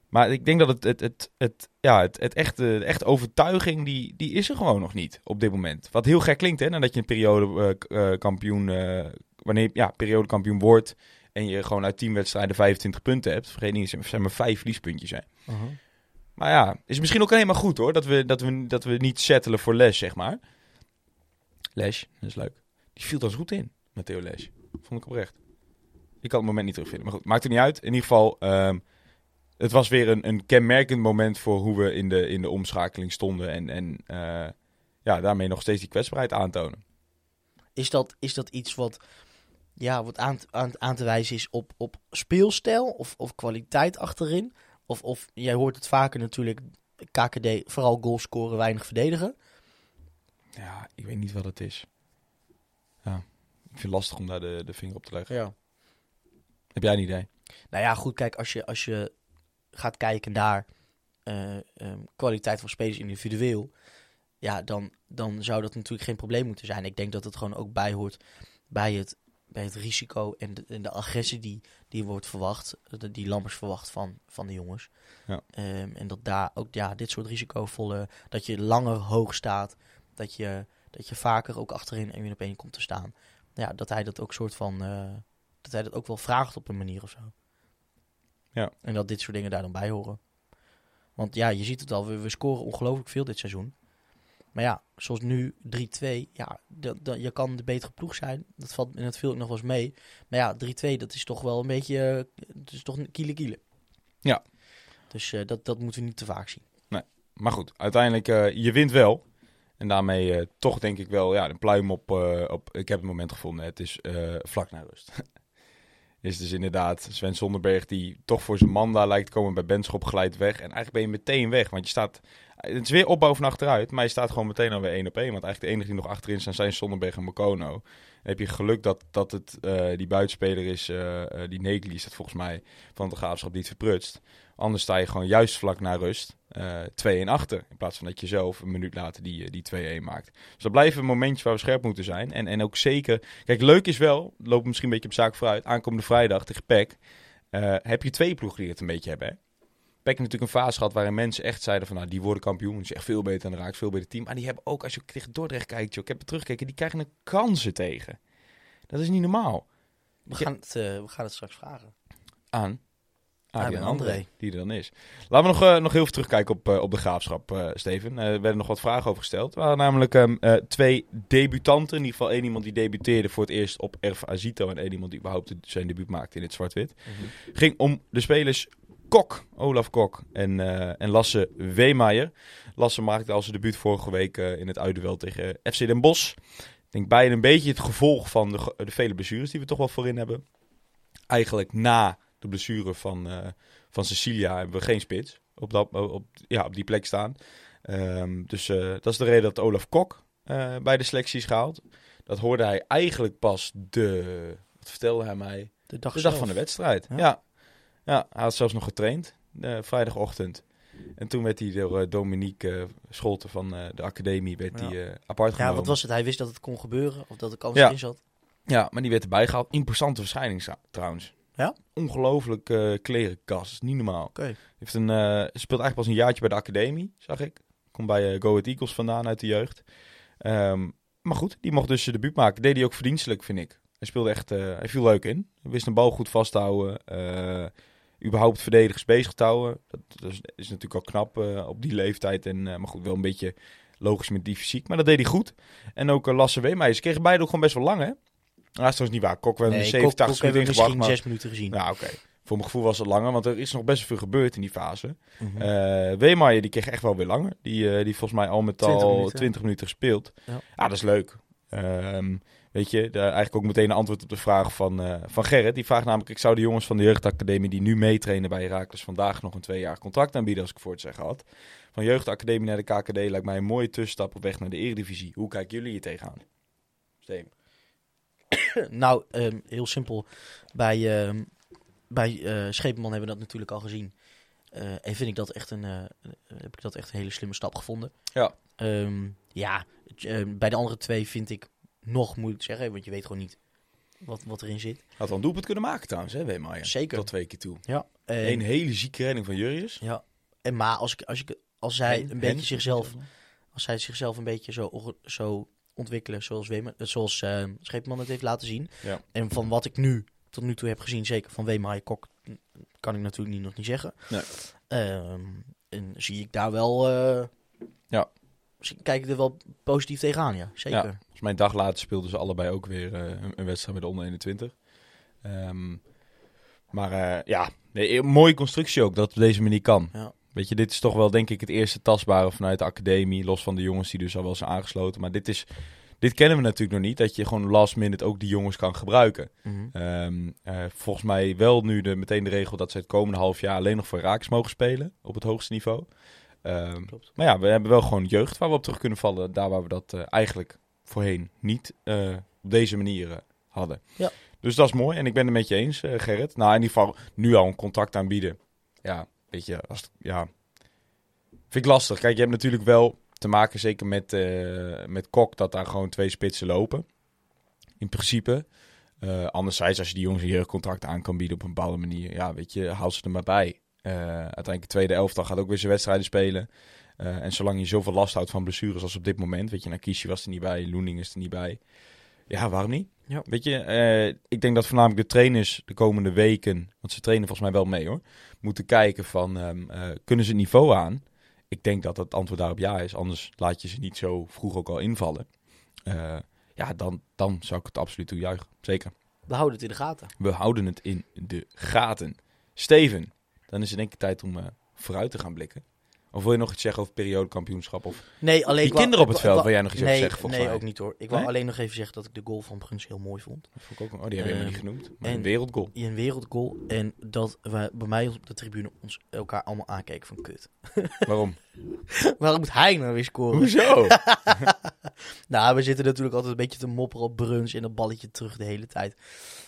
Maar ik denk dat het, het, het, het, ja, het, het echte, de echte overtuiging, die, die is er gewoon nog niet op dit moment. Wat heel gek klinkt hè, nadat je een periode eh, kampioen, wanneer ja, periodekampioen wordt en je gewoon uit 10 wedstrijden 25 punten hebt. Vergeet niet, zijn maar vijf verliespuntjes hè. Maar ja, is misschien ook helemaal goed hoor. Dat we, dat we, dat we niet settelen voor Les, zeg maar. Les, dat is leuk. Die viel dan goed in, Matteo Les. Vond ik oprecht. Ik kan het moment niet terugvinden. Maar goed, maakt er niet uit. In ieder geval, ehm, het was weer een, een kenmerkend moment voor hoe we in de, in de omschakeling stonden. En, en eh, ja, daarmee nog steeds die kwetsbaarheid aantonen. Is dat, is dat iets wat, ja, wat aan, aan, aan te wijzen is op, op speelstijl of, of kwaliteit achterin? Of, of jij hoort het vaker natuurlijk, KKD, vooral goals scoren, weinig verdedigen. Ja, ik weet niet wat het is. Ja, ik vind het lastig om daar de, de vinger op te leggen. Ja. Heb jij een idee? Nou ja, goed, kijk, als je, als je gaat kijken naar eh, ehm, kwaliteit van spelers individueel, ja, dan, dan zou dat natuurlijk geen probleem moeten zijn. Ik denk dat het gewoon ook bijhoort bij het, bij het risico en de, en de agressie die, die wordt verwacht, de- die Lammers verwacht van, van de jongens. Ja. Ehm, en dat daar ook ja, dit soort risicovolle, dat je langer hoog staat, dat je, dat je vaker ook achterin één op één komt te staan. Ja, dat hij dat ook soort van, eh, dat hij dat ook wel vraagt op een manier of zo. Ja. En dat dit soort dingen daar dan bij horen. Want ja, je ziet het al, we, we scoren ongelooflijk veel dit seizoen. Maar ja, zoals nu 3-2, ja, dat, dat, je kan de betere ploeg zijn. Dat valt dat viel ook nog wel eens mee. Maar ja, 3-2, dat is toch wel een beetje, eh, het is toch een kiele kiele. Ja. Dus eh, dat, dat moeten we niet te vaak zien. Maar goed, uiteindelijk, eh, je wint wel. En daarmee eh, toch denk ik wel, ja, een pluim op, eh, op... Ik heb het moment gevonden, het is eh, vlak na rust. is dus inderdaad Sven Zonderberg die toch voor zijn man daar lijkt komen bij Benschop glijdt weg. En eigenlijk ben je meteen weg, want je staat... Het is weer opbouw van achteruit, maar je staat gewoon meteen alweer één op één. Want eigenlijk de enige die nog achterin staan zijn Zonderberg en Mokono. Heb je geluk dat, dat het eh, die buitenspeler is, eh, die Negli is dat volgens mij, van de graafschap die het verprutst. Anders sta je gewoon juist vlak na rust eh 2-1 achter. In plaats van dat je zelf een minuut later die, die 2-1 maakt. Dus dat blijven momentjes waar we scherp moeten zijn. En, en ook zeker... Kijk, leuk is wel, loopt misschien een beetje op zaak vooruit. Aankomende vrijdag tegen PEC. heb je twee ploegen die het een beetje hebben, hè? PEC heeft natuurlijk een fase gehad waarin mensen echt zeiden van... Nou, die worden kampioen. Die is echt veel beter dan de Raaks, veel beter team. Maar die hebben ook, als je tegen Dordrecht kijkt, joh, ik heb het teruggekeken... Die krijgen er kansen tegen. Dat is niet normaal. We gaan het, eh, we gaan het straks vragen. Aan Adrian Adrian André, die er dan is. Laten we nog, eh, nog heel even terugkijken op, eh, op de graafschap, Steven. Er werden nog wat vragen over gesteld. Er waren namelijk ehm, eh, twee debutanten. In ieder geval één iemand die debuteerde voor het eerst op Erf Azito. En één iemand die überhaupt zijn debuut maakte in het zwart-wit. ging om de spelers Kok, Olaf Kok en, eh, en Lasse Weemeyer. Lasse maakte al zijn debuut vorige week eh, in het uitduel tegen FC Den Bosch. Ik denk beide een beetje het gevolg van de, de vele blessures die we toch wel voorin hebben. Eigenlijk na de blessure van, eh, van Cecilia hebben we geen spits op, dat, op, ja, op die plek staan. Ehm, dus eh, dat is de reden dat Olaf Kok eh, bij de selectie is gehaald. Dat hoorde hij eigenlijk pas de... Wat vertelde hij mij? De dag, De dag zelf. van de wedstrijd. Ja. Ja. Ja, hij had zelfs nog getraind, eh, vrijdagochtend. En toen werd hij door eh, Dominique eh, Scholten van de academie werd Ja. die, apart Ja, genomen. wat was het? Hij wist dat het kon gebeuren. Of dat de kans Ja. erin zat. Ja, maar die werd erbij gehaald. Imposante verschijning trouwens. Ja? Ongelooflijk klerenkast. Niet normaal. Oké. Heeft een, speelt eigenlijk pas een jaartje bij de academie, zag ik. Komt bij Go Ahead Eagles vandaan uit de jeugd. Ehm, maar goed, die mocht dus zijn debuut maken. Deed hij ook verdienstelijk, vind ik. Hij speelde echt, hij viel leuk in. Hij wist een bal goed vast te houden. eh, überhaupt verdedigers bezig te houden. Dat, dat is, is natuurlijk al knap eh, op die leeftijd. En, eh, maar goed, wel een beetje logisch met die fysiek. Maar dat deed hij goed. En ook eh, Lasse Weemeyer. Ze kregen beide ook gewoon best wel lang, hè? Nou, dat is niet waar. Kok werd Nee, een Kok- 87 Kok hebben we minuten misschien ingebracht. zes minuten gezien. Maar, ja, oké. Voor mijn gevoel was het langer, want er is nog best wel veel gebeurd in die fase. Eh Weemeyer die kreeg echt wel weer langer. Die, die volgens mij al met 20 al minuten. 20 minuten gespeeld. Ja. Ja, dat is leuk. Ehm, weet je, daar eigenlijk ook meteen een antwoord op de vraag van, eh, van Gerrit. Die vraagt namelijk, ik zou de jongens van de jeugdacademie die nu meetrainen bij Herakles vandaag nog een twee jaar contract aanbieden als ik voor het zeggen had. Van jeugdacademie naar de KKD lijkt mij een mooie tussenstap op weg naar de eredivisie. Hoe kijken jullie hier tegenaan? Steven. nou, ehm, heel simpel. Bij, ehm bij eh Schepenman hebben we dat natuurlijk al gezien. Eh, en vind ik dat echt een, heb ik dat echt een hele slimme stap gevonden. Ja. Ehm, ja, bij de andere twee vind ik nog moeilijk te zeggen, want je weet gewoon niet wat, wat erin zit. Had wel een doelpunt kunnen maken trouwens, hè Weemeyer? Zeker. Tot twee keer toe. Ja. En, Een hele zieke redding van Jurrius. ja. En maar als, ik, als, ik, als zij En- een beetje zichzelf, als zij zichzelf een beetje zo, zo ontwikkelen zoals, Weemer, eh, zoals eh, Scheepman het heeft laten zien. Ja. En van wat ik nu tot nu toe heb gezien, zeker van Weemer Kok, kan ik natuurlijk niet, nog niet zeggen. Nee. Ehm, en zie ik daar wel, eh, Ja. Zie- kijk ik er wel positief tegenaan, ja. Zeker. Ja, volgens mij een dag later speelden ze allebei ook weer eh, een, een wedstrijd met de onder 21. Ehm, maar eh, ja, nee, mooie constructie ook, dat het op deze manier kan. Ja. Weet je, dit is toch wel denk ik het eerste tastbare vanuit de academie, los van de jongens die dus al wel zijn aangesloten. Maar dit is, dit kennen we natuurlijk nog niet, dat je gewoon last minute ook die jongens kan gebruiken. Mhm. Ehm, eh, volgens mij wel nu de, meteen de regel dat ze het komende half jaar alleen nog voor Raaks mogen spelen op het hoogste niveau. Ehm, Klopt. maar ja, we hebben wel gewoon jeugd waar we op terug kunnen vallen. Daar waar we dat eh, eigenlijk voorheen niet eh, op deze manier hadden. Ja. Dus dat is mooi. En ik ben het met je eens, eh, Gerrit. Nou, in ieder geval nu al een contract aanbieden. Ja, weet je, als, het- ja. Vind ik lastig. Kijk, je hebt natuurlijk wel te maken, zeker met, met Kok, dat daar gewoon twee spitsen lopen. In principe. Eh, anderzijds, als je die jongens een jeugdcontract aan kan bieden op een bepaalde manier, ja, weet je, haal ze er maar bij. Eh, uiteindelijk de tweede elftal gaat ook weer zijn wedstrijden spelen. Eh, en zolang je zoveel last houdt van blessures als op dit moment, weet je, Nakishi was er niet bij, Loening is er niet bij. Ja, waarom niet? Ja. Weet je, eh, ik denk dat voornamelijk de trainers de komende weken, want ze trainen volgens mij wel mee hoor, moeten kijken van, ehm, eh, kunnen ze het niveau aan? Ik denk dat het antwoord daarop ja is, anders laat je ze niet zo vroeg ook al invallen. Ja, dan, dan zou ik het absoluut toejuichen. Zeker. We houden het in de gaten. We houden het in de gaten. Steven, dan is het denk ik tijd om eh, vooruit te gaan blikken. Of wil je nog iets zeggen over periodekampioenschap? Of... Nee, alleen Die kinderen op het veld, wil jij nog iets over zeggen, volgens nee, mij? ook niet hoor. Ik wil Nee? alleen nog even zeggen dat ik de goal van Bruns heel mooi vond. Dat vond ik ook, oh, die hebben we helemaal niet Ehm, genoemd. Maar en- een wereldgoal. Een wereldgoal. En dat we bij mij op de tribune ons elkaar allemaal aankeken van kut. Waarom? Waarom moet hij nou weer scoren? Hoezo? Nou, we zitten natuurlijk altijd een beetje te mopperen op Bruns en dat balletje terug de hele tijd.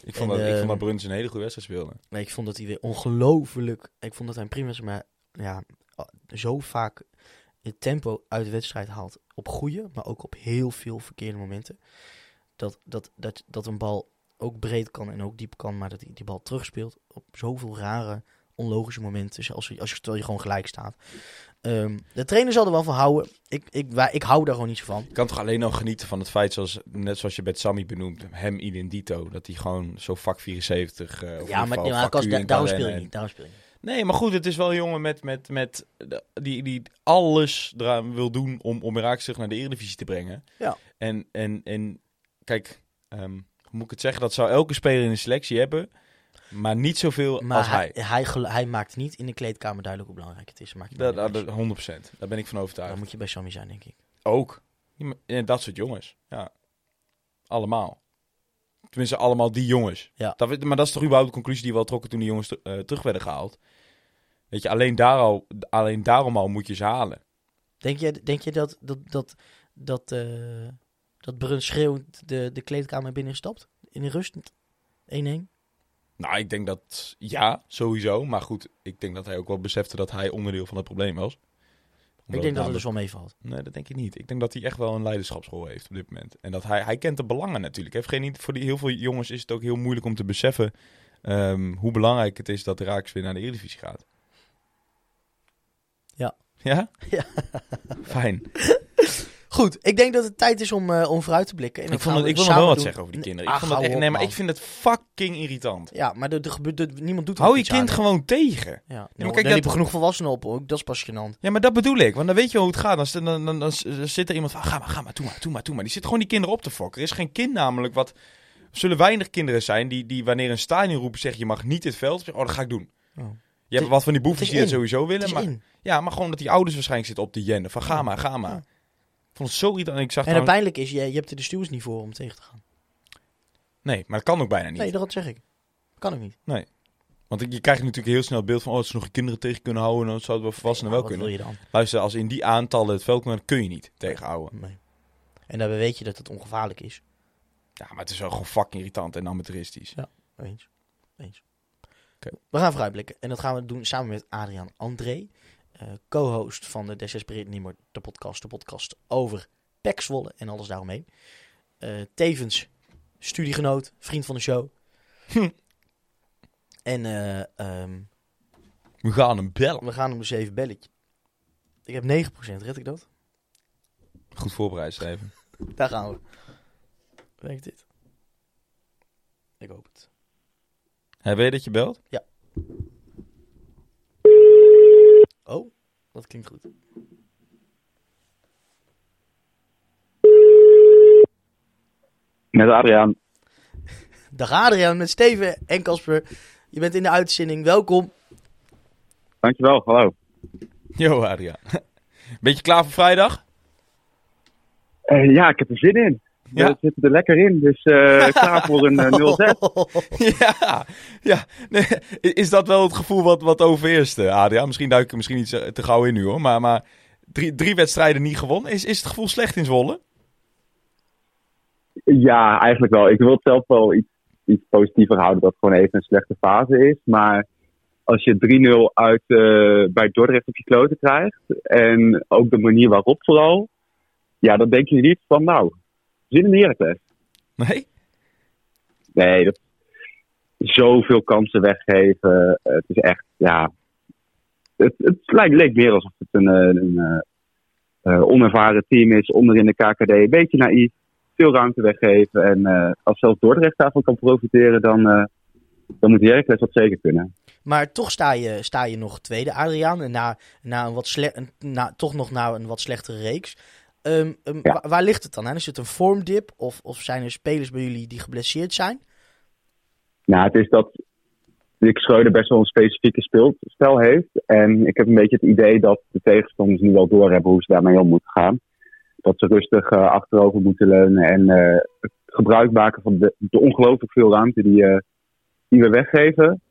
ik, vond En, dat, ik vond dat ehm, Bruns een hele goede wedstrijd speelde. Nee, ik vond dat hij weer ongelooflijk... Ik vond dat hij een prima was, maar ja, zo vaak het tempo uit de wedstrijd haalt. Op goede, maar ook op heel veel verkeerde momenten. Dat, dat, dat, dat een bal ook breed kan en ook diep kan, maar dat hij die bal terugspeelt op zoveel rare, onlogische momenten. Zelfs als je, als je, terwijl je gewoon gelijk staat. Ehm, de trainer zal er wel van houden. Ik, ik, wij- ik hou daar gewoon niet van. Je kan toch alleen nog genieten van het feit, zoals, net zoals je bij Sammy benoemt, hem dito, dat hij gewoon zo vak 74... eh, in Ja, maar, geval maar vak als, da- in daarom speel je niet. Daarom speel je niet. Nee, maar goed, het is wel een jongen met, met, met, die, die alles eraan wil doen om, om Irak terug naar de Eredivisie te brengen. Ja. En, en, en kijk, ehm, hoe moet ik het zeggen? Dat zou elke speler in de selectie hebben, maar niet zoveel Maar als hij, hij. hij, hij maakt niet in de kleedkamer duidelijk hoe belangrijk het is. Maakt Dat, dat, uit. 100%. Daar ben ik van overtuigd. Dan moet je bij Sammy zijn, denk ik. Ook. Dat soort jongens. Ja. Allemaal. Tenminste, allemaal die jongens. Ja. Dat, maar dat is toch überhaupt de conclusie die we al trokken toen die jongens eh, terug werden gehaald. Weet je, alleen, daar al, alleen daarom al moet je ze halen. Denk je, denk je dat, dat, dat, dat, eh dat Bruns schreeuwend de, de kleedkamer binnen stapt? In de rust? 1-1? Nou, ik denk dat ja, sowieso. Maar goed, ik denk dat hij ook wel besefte dat hij onderdeel van het probleem was. Ik denk dat het dus wel meevalt. Nee, dat denk ik niet. Ik denk dat hij echt wel een leiderschapsrol heeft op dit moment. En dat hij, hij kent de belangen natuurlijk. Heeft geen, voor die, heel veel jongens is het ook heel moeilijk om te beseffen ehm, hoe belangrijk het is dat de Raaks weer naar de Eredivisie gaat. Ja. Ja? Ja. Fijn. Goed, ik denk dat het tijd is om, eh, om vooruit te blikken. En Ik, vond het, ik wil nog wel wat doen. zeggen over die Nee, kinderen. Ik, ah, vond het hou echt, nee, maar man. ik vind het fucking irritant. Ja, maar er, er gebeurt, er- niemand doet Hou je aan, kind gewoon tegen. Ja, maar ja kijk, liepen genoeg volwassenen op, ook. dat is pas gênant. Ja, maar dat bedoel ik. Want dan weet je hoe het gaat. Dan, dan, dan, dan zit er iemand van, ga maar, ga maar, doe maar, doe maar, doe maar. Die zit gewoon die kinderen op te fokken. Er is geen kind namelijk wat... Er zullen weinig kinderen zijn die, die wanneer een stadion roept zegt, je mag niet dit veld. Oh, dat ga ik doen. Oh. Je hebt wat van die boefjes het die dat in. sowieso Het willen. Maar, in. ja, maar gewoon dat die ouders waarschijnlijk zitten op de jennen. Van ga maar, ga maar. Ja. Vond het zo irritant. En Ik zag En het pijnlijk is, je, je hebt er de stuurs niet voor om tegen te gaan. Nee, maar dat kan ook bijna niet. Nee, dat zeg ik. Kan ik niet. Want je krijgt natuurlijk heel snel het beeld van, oh, ze nog je kinderen tegen kunnen houden. En dat zou het wel volwassenen Ja, wel wat kunnen. wil je dan? Luister, als in die aantallen het veld kunnen, kun je niet tegenhouden. Nee. En daarbij weet je dat het ongevaarlijk is. Ja, maar het is wel gewoon fucking irritant en amateuristisch. Eens. Eens. Oké. We gaan vooruitblikken. En dat gaan we doen samen met Adriaan André. Eh, co-host van de Desespereerd Niet meer de podcast. De podcast over Pek Zwolle en alles daaromheen. Eh, tevens studiegenoot, vriend van de show. Hm. En eh, ehm, We gaan hem bellen. we gaan hem dus even belletje. Ik heb 9%, red ik dat? Goed voorbereid, Steven. Daar gaan we. Werkt dit? Ik hoop het. Hij weet dat je belt? Oh, dat klinkt goed. Met Adriaan. Dag Adriaan met Steven en Casper. Je bent in de uitzending. Welkom. Dankjewel, hallo. Yo, Adriaan. Beetje klaar voor vrijdag? Eh, ja, ik heb er zin in. Ja. We zitten er lekker in, dus eh, klaar voor een eh, 0-6. ja, ja. Nee, is dat wel het gevoel wat, wat overheerst, Adriaan? Misschien duik ik er misschien niet zo- te gauw in nu hoor. Maar, maar drie, drie wedstrijden niet gewonnen. Is, is het gevoel slecht in Zwolle? Ja, eigenlijk wel. Ik wil het zelf wel iets, iets positiever houden dat het gewoon even een slechte fase is. Maar als je 3-0 uit eh, bij Dordrecht op je kloten krijgt, en ook de manier waarop vooral, ja, dan denk je niet van nou, zin in Heracles. Nee? Nee, dat, zoveel kansen weggeven. Het is echt, ja. Het, het lijkt, leek meer alsof het een, eh, een, eh, eh, onervaren team is, onder in de KKD. Een beetje naïef, veel ruimte weggeven. En als zelfs Dordrecht daarvan kan profiteren, dan, eh, dan moet Heracles dat zeker kunnen. Maar toch sta je, sta je nog tweede, Adriaan. En na, na een wat sle na, toch nog na een wat slechtere reeks. Ehm, ehm, Ja. waar ligt het dan aan? Is het een vormdip? Of, of zijn er spelers bij jullie die geblesseerd zijn? Nou, het is dat Dick Schreuder best wel een specifieke speelstijl heeft. En ik heb een beetje het idee dat de tegenstanders nu wel doorhebben hoe ze daarmee om moeten gaan. Dat ze rustig eh, achterover moeten leunen en eh, gebruik maken van de, de ongelooflijk veel ruimte die, eh, die we weggeven.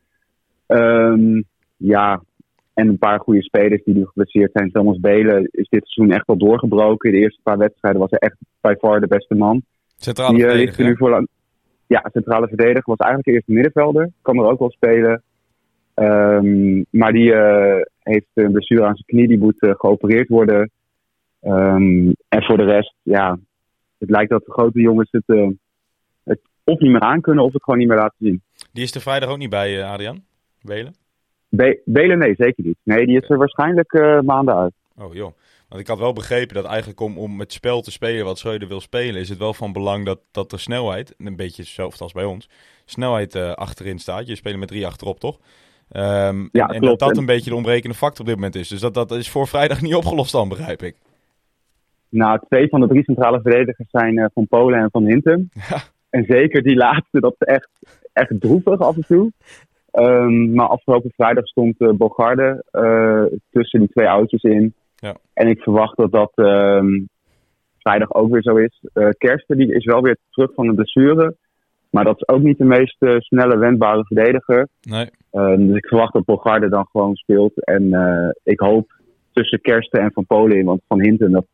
Ehm, ja, en een paar goede spelers die nu geblesseerd zijn. Thomas Belen is dit seizoen echt wel doorgebroken. In de eerste paar wedstrijden was hij echt by far de beste man. Centrale Die eh, verdediger. er nu voor lang. Ja, centrale verdediger was eigenlijk eerst middenvelder. Kan er ook wel spelen. Ehm, maar die eh, heeft een blessure aan zijn knie. Die moet eh, geopereerd worden. Ehm, en voor de rest, ja, het lijkt dat de grote jongens het, het of niet meer aankunnen of het gewoon niet meer laten zien. Die is er vrijdag ook niet bij, Adriaan? Belen? Be- Belen, nee, zeker niet. Nee, die is er waarschijnlijk eh, maanden uit. Oh joh. Want ik had wel begrepen dat eigenlijk om, om het spel te spelen wat Schreuder wil spelen, is het wel van belang dat, dat er snelheid, een beetje hetzelfde als bij ons, snelheid eh, achterin staat. Je speelt met drie achterop, toch? Ehm, Ja, en dat dat En- een beetje de ontbrekende factor op dit moment is. Dus dat, dat is voor vrijdag niet opgelost dan, begrijp ik. Nou, twee van de drie centrale verdedigers zijn eh, van Polen en van Hintem. Ja. En zeker die laatste, dat is echt, echt droevig af en toe. Ehm, maar afgelopen vrijdag stond eh, Bogarde eh, tussen die twee oudjes in. Ja. En ik verwacht dat dat ehm, vrijdag ook weer zo is. Eh Kersten die is wel weer terug van de blessure. Maar dat is ook niet de meest snelle, wendbare verdediger. Nee. Ehm, dus ik verwacht dat Bogarde dan gewoon speelt. En ik hoop tussen Kersten en Van Polen in. Want Van Hinten, dat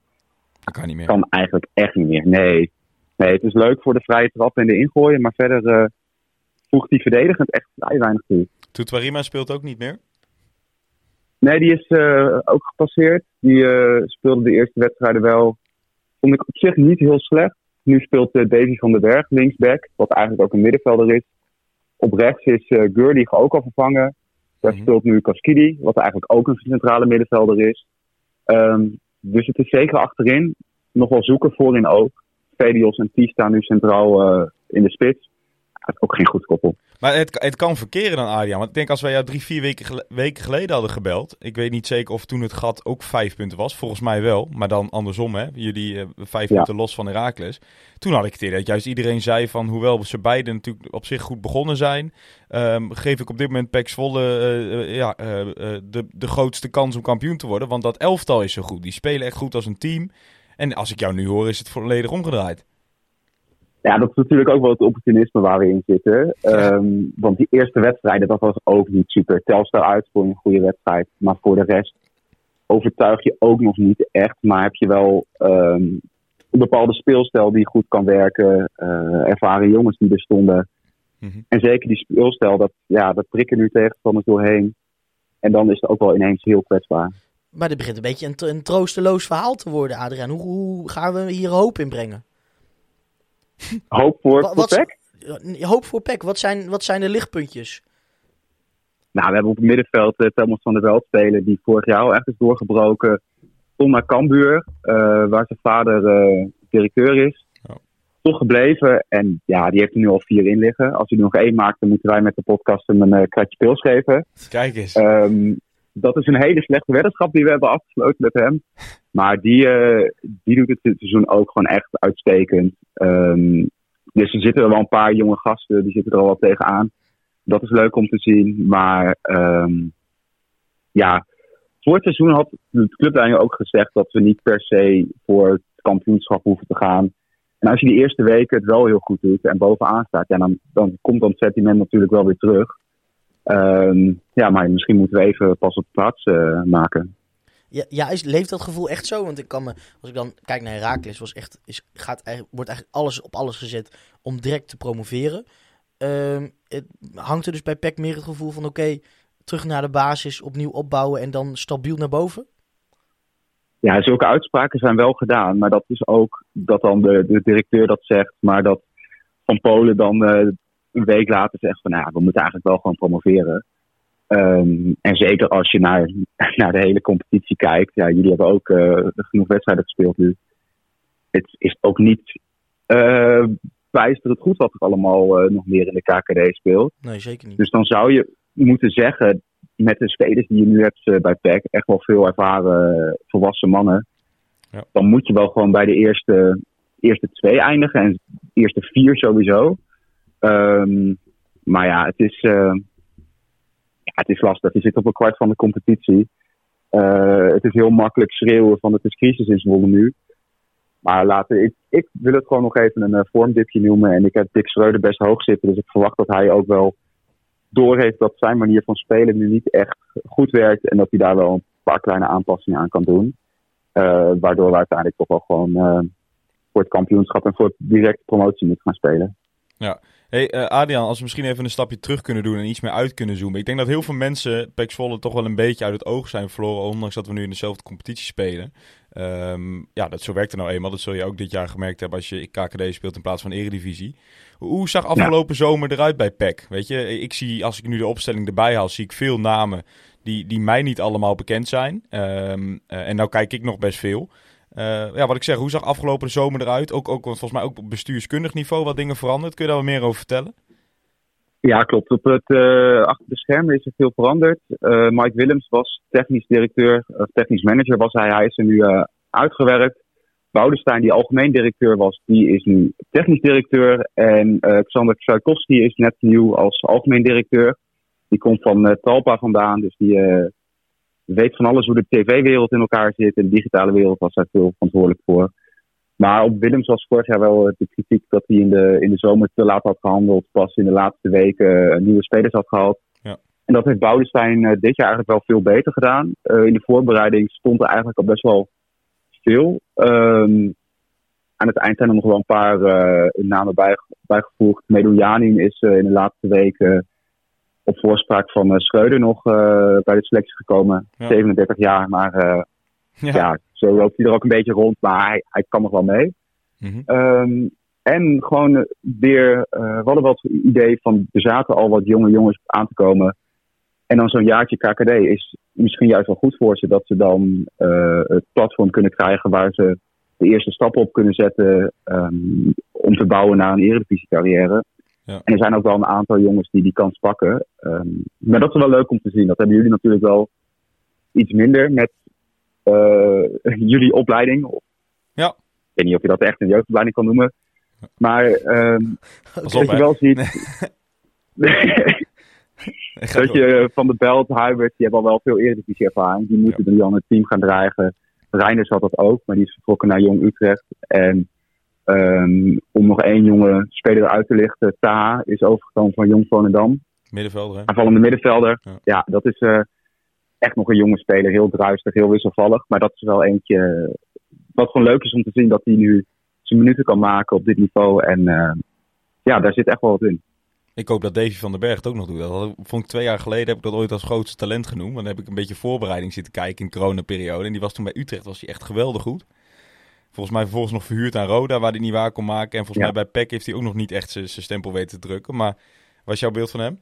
Dat kan niet meer. kan eigenlijk echt niet meer. Nee. nee, het is leuk voor de vrije trap en de ingooien. Maar verder voegt die verdedigend echt vrij weinig toe. Toetwarima speelt ook niet meer. Nee, die is eh, ook gepasseerd. Die eh, speelde de eerste wedstrijden wel. Vond ik op zich niet heel slecht. Nu speelt eh, Davy van den Berg linksback, wat eigenlijk ook een middenvelder is. Op rechts is eh Gurley ook al vervangen. Daar Mhm. speelt nu Kaskidi, wat eigenlijk ook een centrale middenvelder is. Ehm, dus het is zeker achterin nog wel zoeken, voorin ook. Vedios en Ties staan nu centraal in de spits. Dat is ook geen goed koppel. Maar het, het kan verkeren dan, Adriaan. Want ik denk als wij jou drie, vier weken, weken geleden hadden gebeld. Ik weet niet zeker of toen het gat ook vijf punten was. Volgens mij wel. Maar dan andersom, hè. Jullie eh, vijf Ja. punten los van Heracles. Toen had ik het idee dat juist iedereen zei van... Hoewel ze beiden natuurlijk op zich goed begonnen zijn... ehm, geef ik op dit moment Pek Zwolle ja, eh, eh, de, de grootste kans om kampioen te worden. Want dat elftal is zo goed. Die spelen echt goed als een team. En als ik jou nu hoor, is het volledig omgedraaid. Ja, dat is natuurlijk ook wel het opportunisme waar we in zitten. Ehm, want die eerste wedstrijden, dat was ook niet super. Telstar uit voor een goede wedstrijd. Maar voor de rest overtuig je ook nog niet echt. Maar heb je wel ehm, een bepaalde speelstijl die goed kan werken. eh, ervaren jongens die er stonden. Mhm. En zeker die speelstijl, dat, ja, dat prikken nu tegenstanders doorheen. En dan is het ook wel ineens heel kwetsbaar. Maar dit begint een beetje een, een troosteloos verhaal te worden, Adriaan. Hoe, hoe gaan we hier hoop in brengen? Hoop voor, Wa- voor wat- PEC? Hoop voor PEC, wat zijn, wat zijn de lichtpuntjes? Nou, we hebben op het middenveld eh, Thomas van der Veld spelen, die vorig jaar al echt is doorgebroken. Tom naar Cambuur, eh, waar zijn vader eh, directeur is. Ja. Toch gebleven en ja, die heeft er nu al vier in liggen. Als hij er nog één maakt, dan moeten wij met de podcast hem een eh, kratje pils geven. Kijk eens. Ehm, dat is een hele slechte weddenschap die we hebben afgesloten met hem. Maar die, eh, die doet het dit seizoen ook gewoon echt uitstekend. Ehm, dus er zitten er wel een paar jonge gasten, die zitten er al wel tegenaan. Dat is leuk om te zien. Maar ehm, ja, voor het seizoen had de clubleiding ook gezegd dat we niet per se voor het kampioenschap hoeven te gaan. En als je die eerste weken het wel heel goed doet en bovenaan staat, ja, dan, dan komt dat sentiment natuurlijk wel weer terug. Ehm, ja, maar misschien moeten we even pas op de plaats eh, maken. Ja, ja is, leeft dat gevoel echt zo? Want ik kan me, als ik dan kijk naar Herakles, was echt, is, gaat, wordt eigenlijk alles op alles gezet om direct te promoveren. Ehm, het, hangt er dus bij PEC meer het gevoel van oké, terug naar de basis, opnieuw opbouwen en dan stabiel naar boven? Ja, zulke uitspraken zijn wel gedaan, maar dat is ook dat dan de, de directeur dat zegt, maar dat Van Polen dan eh, een week later zegt van, nou, we moeten eigenlijk wel gewoon promoveren. Ehm, en zeker als je naar, naar de hele competitie kijkt, ja, jullie hebben ook eh, genoeg wedstrijden gespeeld nu. Het is ook niet eh bijsterend goed wat er allemaal eh, nog meer in de KKD speelt. Nee, zeker niet. Dus dan zou je moeten zeggen, met de spelers die je nu hebt bij PEC, echt wel veel ervaren volwassen mannen. Ja. Dan moet je wel gewoon bij de eerste, eerste twee eindigen en de eerste vier sowieso. Ehm, maar ja, het is, eh, ja, het is lastig. Je zit op een kwart van de competitie. Eh, het is heel makkelijk schreeuwen van het is crisis in Zwolle nu. Maar laten, ik, ik wil het gewoon nog even een eh, vormdipje noemen. En ik heb Dick Schreuder best hoog zitten. Dus ik verwacht dat hij ook wel doorheeft dat zijn manier van spelen nu niet echt goed werkt. En dat hij daar wel een paar kleine aanpassingen aan kan doen. Waardoor we uiteindelijk toch wel gewoon voor het kampioenschap en voor directe promotie moeten gaan spelen. Hey, eh, Adriaan, als we misschien even een stapje terug kunnen doen en iets meer uit kunnen zoomen. Ik denk dat heel veel mensen Pek Zwolle toch wel een beetje uit het oog zijn verloren, ondanks dat we nu in dezelfde competitie spelen. Ehm, ja, dat zo werkt het nou eenmaal. Dat zul je ook dit jaar gemerkt hebben als je KKD speelt in plaats van Eredivisie. Hoe, hoe zag afgelopen zomer eruit bij PEC? Weet je, ik zie, als ik nu de opstelling erbij haal, zie ik veel namen die, die mij niet allemaal bekend zijn. Ehm, eh, en nou kijk ik nog best veel. Eh, ja, wat ik zeg, hoe zag afgelopen zomer eruit? Ook, ook want volgens mij ook op bestuurskundig niveau wat dingen veranderd. Kun je daar wat meer over vertellen? Ja, klopt. Op het, eh, achter de schermen is er veel veranderd. Eh, Mike Willems was technisch directeur, of technisch manager was hij. Hij is er nu uitgewerkt. Boudestein, die algemeen directeur was, die is nu technisch directeur. En Xander Tchaikovsky is net nieuw als algemeen directeur. Die komt van Talpa vandaan, dus die weet van alles hoe de tv-wereld in elkaar zit. En de digitale wereld was hij veel verantwoordelijk voor. Maar op Willems was vorig jaar wel de kritiek dat hij in de, in de zomer te laat had gehandeld. Pas in de laatste weken eh, nieuwe spelers had gehad. Ja. En dat heeft Boudestein eh, dit jaar eigenlijk wel veel beter gedaan. Eh, in de voorbereiding stond er eigenlijk al best wel veel. Ehm, aan het eind zijn er nog wel een paar eh, namen bij, bijgevoegd. Meduljanin is in de laatste weken op voorspraak van eh, Schreuder nog eh, bij de selectie gekomen. Ja. 37 jaar, maar eh, ja. zo loopt hij er ook een beetje rond. Maar hij, hij kan nog wel mee. Mhm. Ehm, en gewoon weer, we hadden wel het idee van, er zaten al wat jonge jongens aan te komen. En dan zo'n jaartje KKD is misschien juist wel goed voor ze. Dat ze dan het platform kunnen krijgen waar ze de eerste stappen op kunnen zetten. ehm, om te bouwen naar een eredivisie carrière. Ja. En er zijn ook wel een aantal jongens die die kans pakken. Ehm, maar dat is wel leuk om te zien. Dat hebben jullie natuurlijk wel iets minder met eh, jullie opleiding. Ja. Ik weet niet of je dat echt een jeugdopleiding kan noemen. Maar ehm Pas dat je wel ziet... Dat je Van de Belt, Huibert, die hebben al wel veel eredivisie ervaring. Die moeten dan het team gaan dragen. Reinders had dat ook, maar die is vertrokken naar Jong Utrecht. En ehm, om nog één jonge speler eruit te lichten, Taha is overgekomen van Jong Volendam. Middenvelder, hè? Aanvallende middenvelder. Ja. Ja, dat is eh, echt nog een jonge speler. Heel druistig, heel wisselvallig. Maar dat is wel eentje eh, wat gewoon leuk is om te zien dat hij nu zijn minuten kan maken op dit niveau. En eh, ja, daar zit echt wel wat in. Ik hoop dat Davy van den Berg het ook nog doet. Dat vond ik twee jaar geleden, heb ik dat ooit als grootste talent genoemd. Want dan heb ik een beetje voorbereiding zitten kijken in de coronaperiode. En die was toen bij Utrecht was hij echt geweldig goed. Volgens mij vervolgens nog verhuurd aan Roda, waar hij niet waar kon maken. En volgens Ja. mij bij PEC heeft hij ook nog niet echt zijn stempel weten te drukken. Maar wat is jouw beeld van hem?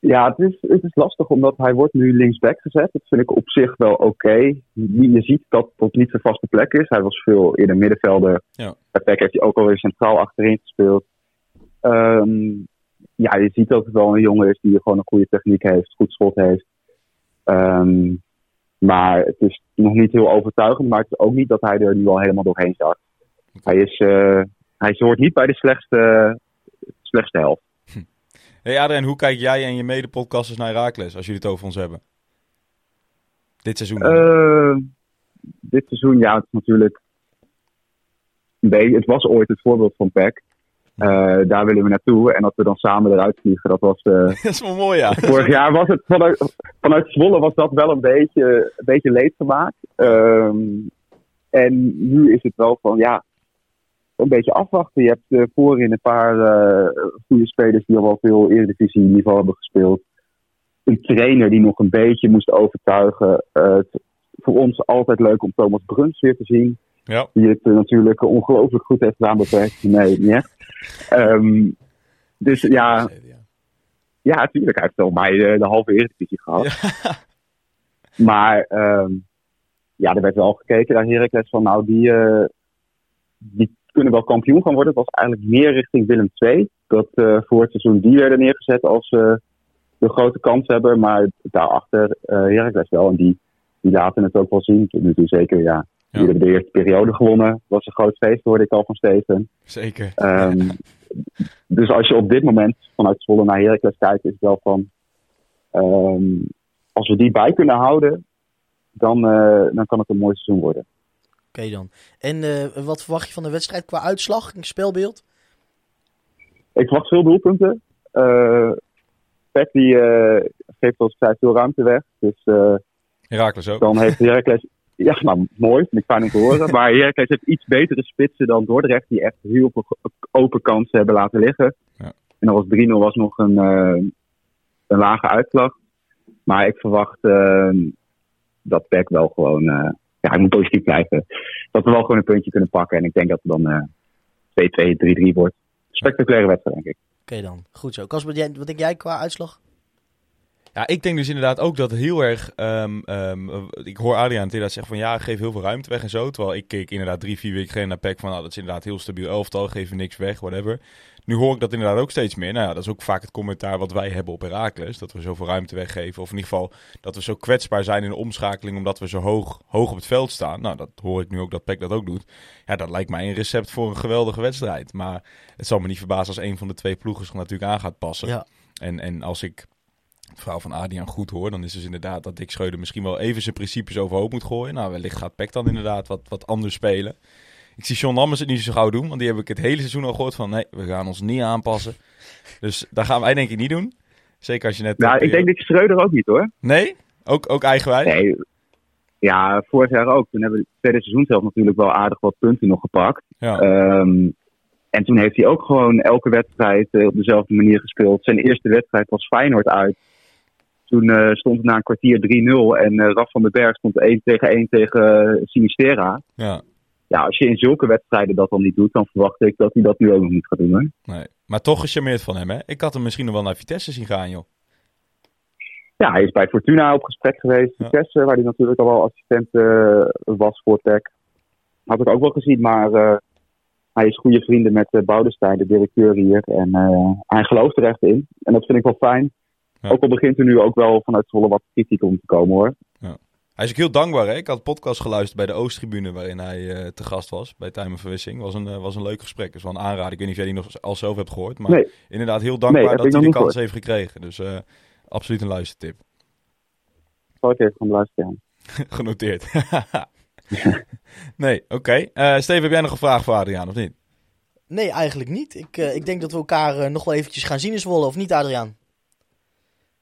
Ja, het is, het is lastig omdat hij wordt nu linksback gezet. Dat vind ik op zich wel oké. Je je ziet dat dat niet zijn vaste plek is. Hij was veel eerder middenvelder. Ja. Bij PEC heeft hij ook alweer centraal achterin gespeeld. Ehm, ja, je ziet dat het wel een jongen is die gewoon een goede techniek heeft, goed schot heeft. Ehm, maar het is nog niet heel overtuigend. Maar het is ook niet dat hij er nu al helemaal doorheen zakt. Hij, is, eh, hij hoort niet bij de slechtste, slechtste helft. Hey Adrien, hoe kijk jij en je mede-podcasters naar Herakles als jullie het over ons hebben? Dit seizoen. Eh, dit seizoen, ja, het is natuurlijk. beetje- het was ooit het voorbeeld van PEC. Eh, daar willen we naartoe. En dat we dan samen eruit vliegen, dat was. eh, dat is wel mooi, ja. vorig jaar was het. Vanuit, vanuit Zwolle was dat wel een beetje, een beetje leedvermaak. Ehm en nu is het wel van, ja. Een beetje afwachten. Je hebt eh, voorin een paar goede spelers die al wel veel Eredivisie niveau hebben gespeeld. Een trainer die nog een beetje moest overtuigen. Het- voor ons altijd leuk om Thomas Bruns weer te zien. Ja. Die het eh, natuurlijk ongelooflijk goed heeft gedaan bij PEC. Nee, niet echt. Ehm, dus ja, ja, natuurlijk. Hij heeft wel mij de, de halve Eredivisie gehad. Maar ehm, ja, er werd wel gekeken naar Heracles van nou, die, eh, die kunnen wel kampioen gaan worden. Het was eigenlijk meer richting Willem II. Dat eh, voor het seizoen die werden neergezet als eh, de grote kans hebben. Maar daarachter eh Heracles wel. En die, die laten het ook wel zien. Toe zeker, ja. Die hebben de eerste periode gewonnen. Dat was een groot feest, hoorde ik al van Steven. Zeker. Ehm, dus als je op dit moment vanuit Zwolle naar Heracles kijkt, is het wel van... ehm, als we die bij kunnen houden, dan, eh, dan kan het een mooi seizoen worden. Oké dan. En eh, wat verwacht je van de wedstrijd qua uitslag en spelbeeld? Ik verwacht veel doelpunten. Eh Pek die eh, geeft als ik zei veel ruimte weg. Dus eh, Herakles ook. dan heeft Heracles... Ja, nou, mooi. Vind ik fijn om te horen. Maar Heracles heeft iets betere spitsen dan Dordrecht. Die echt heel veel open kansen hebben laten liggen. Ja. En dat was 3-0 was nog een, eh, een lage uitslag. Maar ik verwacht eh, dat Peck wel gewoon... eh, ja, hij moet positief blijven. Dat we wel gewoon een puntje kunnen pakken. En ik denk dat het dan eh 2-2, 3-3 wordt. Spectaculaire wedstrijd, denk ik. Oké dan. Goed zo. Kasper, jij- wat denk jij qua uitslag? Ja, ik denk dus inderdaad ook dat heel erg. ehm, ehm, eh, ik hoor Adriaan inderdaad zeggen van ja, geef heel veel ruimte weg en zo. Terwijl ik keek inderdaad drie, vier weken geleden naar PEC van nou, dat is inderdaad heel stabiel elftal, geven niks weg, whatever. Nu hoor ik dat inderdaad ook steeds meer. Nou ja, dat is ook vaak het commentaar wat wij hebben op Herakles. Dat we zoveel ruimte weggeven. Of in ieder geval dat we zo kwetsbaar zijn in de omschakeling omdat we zo hoog, hoog op het veld staan. Nou, dat hoor ik nu ook dat PEC dat ook doet. Ja, dat lijkt mij een recept voor een geweldige wedstrijd. Maar het zal me niet verbazen als een van de twee ploegen zich natuurlijk aan gaat passen. Ja. En, en als ik het verhaal van Adriaan goed hoor, dan is dus inderdaad dat Dick Schreuder misschien wel even zijn principes overhoop moet gooien. Nou, wellicht gaat Peck dan inderdaad wat, wat anders spelen. Ik zie John Lammers het niet zo gauw doen, want die heb ik het hele seizoen al gehoord van nee, we gaan ons niet aanpassen. Dus dat gaan wij denk ik niet doen. Zeker als je net... Nou, ik denk dat Schreuder ook niet hoor. Nee? Ook, ook eigenwijs? Nee, Ja, vorig jaar ook. Toen hebben we het tweede seizoen zelf natuurlijk wel aardig wat punten nog gepakt. Ja. Ehm, en toen heeft hij ook gewoon elke wedstrijd eh, op dezelfde manier gespeeld. Zijn eerste wedstrijd was Feyenoord uit. Toen eh, stond het na een kwartier 3-0 en eh Raf van den Berg stond 1 tegen 1 tegen eh, Sinistera. ja. Ja, als je in zulke wedstrijden dat dan niet doet, dan verwacht ik dat hij dat nu ook nog niet gaat doen. Hè? Nee. Maar toch gecharmeerd van hem, hè? Ik had hem misschien nog wel naar Vitesse zien gaan, joh. Ja, hij is bij Fortuna op gesprek geweest. Ja. Vitesse, waar hij natuurlijk al wel assistent was voor Tech. Had ik ook wel gezien, maar hij is goede vrienden met uh, Boudestein, de directeur hier. En hij gelooft er echt in. En dat vind ik wel fijn. Ja. Ook al begint er nu ook wel vanuit Zwolle wat kritiek om te komen hoor. Hij is ook heel dankbaar, hè? Ik had een podcast geluisterd bij de Oosttribune waarin hij eh, te gast was bij Time of Verwissing. Was een, eh, was een leuk gesprek. Dus wel een aanrader. Ik weet niet of jij die nog al zelf hebt gehoord. Maar Nee. inderdaad heel dankbaar Nee, dat hij niet kans heeft gekregen. Dus eh, absoluut een luistertip. Zal ik even gaan luisteren. Genoteerd. nee, oké. Eh, Steven, heb jij nog een vraag voor Adriaan, of niet? Nee, eigenlijk niet. Ik, ik denk dat we elkaar nog wel eventjes gaan zien in Zwolle, of niet Adriaan?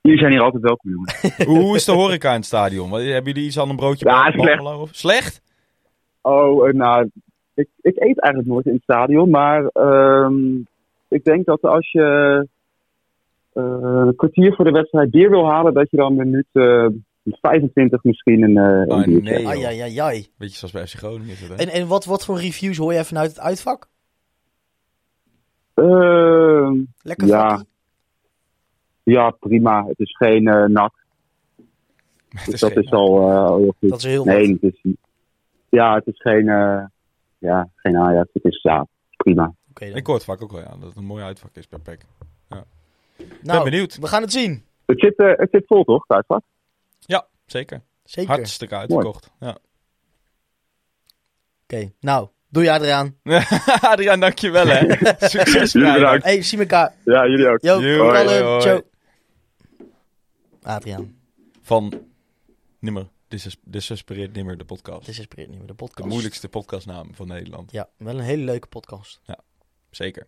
Jullie zijn hier altijd welkom, jongen. hoe, is de horeca in het stadion? Hebben jullie iets aan een broodje Ja, slecht. of- Slecht? Oh, eh, nou, ik, ik eet eigenlijk nooit in het stadion, maar ehm, ik denk dat als je eh, een kwartier voor de wedstrijd bier wil halen, dat je dan een minuut eh, 25 misschien een, eh een Ah, nee. hebt. joh. Ai, ai, ai, ai. Beetje zoals bij FC Groningen is het, hè? En, en wat, wat voor reviews hoor jij vanuit het uitvak? Ehm, Lekker Ja. vakkie? Ja, prima. Het is geen eh nat, dus dat is al eh, al heel goed. Dat is heel nee, het is, ja, het is geen, eh, ja, geen Ajax. Het is ja, prima. Ik hoor het vaak ook wel, ja. Dat het een mooi uitvak is per pack. nou, ben benieuwd. we gaan het zien. Het zit, eh, het zit vol, toch, het uitvak? Ja, zeker. Zeker. Hartstikke uitverkocht. Ja. Oké, nou, doei Adriaan. Adriaan, dankjewel, hè. Succes. Jullie bedankt. Hey, zie elkaar. Ja, jullie ook. Yo, Yo, Kalle, hoi, hoi. ciao. Adriaan, Van Nimmer. Deses- Desespereerd Nimmer, de podcast. desespereert niet meer de De podcast. moeilijkste podcastnaam van Nederland. Ja, wel een hele leuke podcast. Zeker.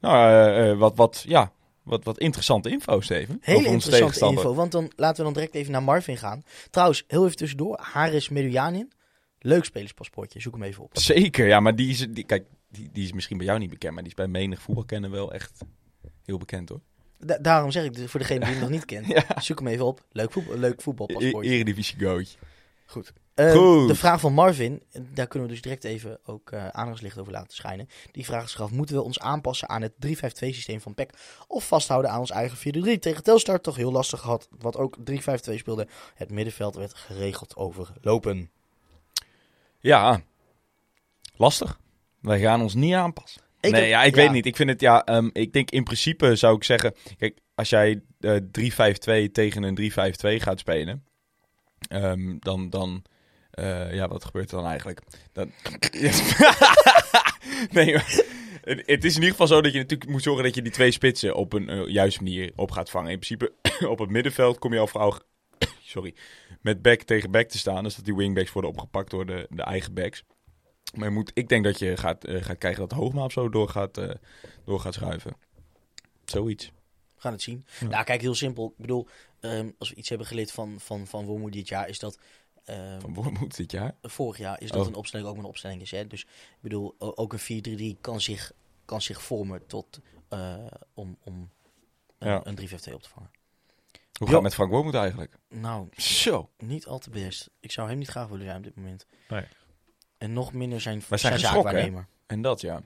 Nou, eh, eh, wat, wat, ja, wat, wat interessante info, Steven. Hele interessante info, want dan laten we dan direct even naar Marvin gaan. Trouwens, heel even tussendoor, Haris Medujanian. Leuk spelerspaspoortje, zoek hem even op. Zeker, ja, maar die is, die, kijk, die, die is misschien bij jou niet bekend, maar die is bij menig voetbalkenner wel echt heel bekend, hoor. Da- daarom zeg ik, dus voor degene die hem nog niet kent, Ja. zoek hem even op. Leuk, voetbal, leuk E- voetbalpaspoortje. Eredivisie gootje. Eh, Goed. De vraag van Marvin, daar kunnen we dus direct even ook eh aandachtslicht over laten schijnen. Die vraag zich af, moeten we ons aanpassen aan het 3-5-2 systeem van PEC of vasthouden aan ons eigen 4-3? Tegen Telstar toch heel lastig gehad, wat ook 3-5-2 speelde. Het middenveld werd geregeld overlopen. Ja, lastig. Wij gaan ons niet aanpassen. Ik nee, heb- ja, ik ja. weet niet. Ik vind het, ja, ehm, ik denk in principe zou ik zeggen, kijk, als jij eh 3-5-2 tegen een 3-5-2 gaat spelen, ehm, dan, dan, eh, ja, wat gebeurt er dan eigenlijk? Dan... nee, maar het, is in ieder geval zo dat je natuurlijk moet zorgen dat je die twee spitsen op een eh, juiste manier op gaat vangen. In principe, op het middenveld kom je al vrouw, sorry, met back tegen back te staan, dus dat die wingbacks worden opgepakt door de, de eigen backs. Maar je moet, ik denk dat je gaat, eh, gaat krijgen dat Hoogma of zo door gaat, eh, door gaat schuiven. Zoiets. We gaan het zien. Ja. Nou, kijk, heel simpel. Ik bedoel, ehm, als we iets hebben geleerd van, van, van Wormoed dit jaar, is dat... ehm, Van Wormoed dit jaar. vorig jaar is dat Oh. een opstelling ook een opstelling is. Hè? Dus ik bedoel, ook een 4-3-3 kan zich, kan zich vormen tot, eh, om, om een, Ja. een 3-5-2 op te vangen. Hoe gaat het met Frank Wormoed eigenlijk? Nou, Zo. niet al te best. Ik zou hem niet graag willen zijn op dit moment. Nee. En nog minder zijn, Wij zijn zijn geschrokken, zaakwaarnemer. En dat, ja.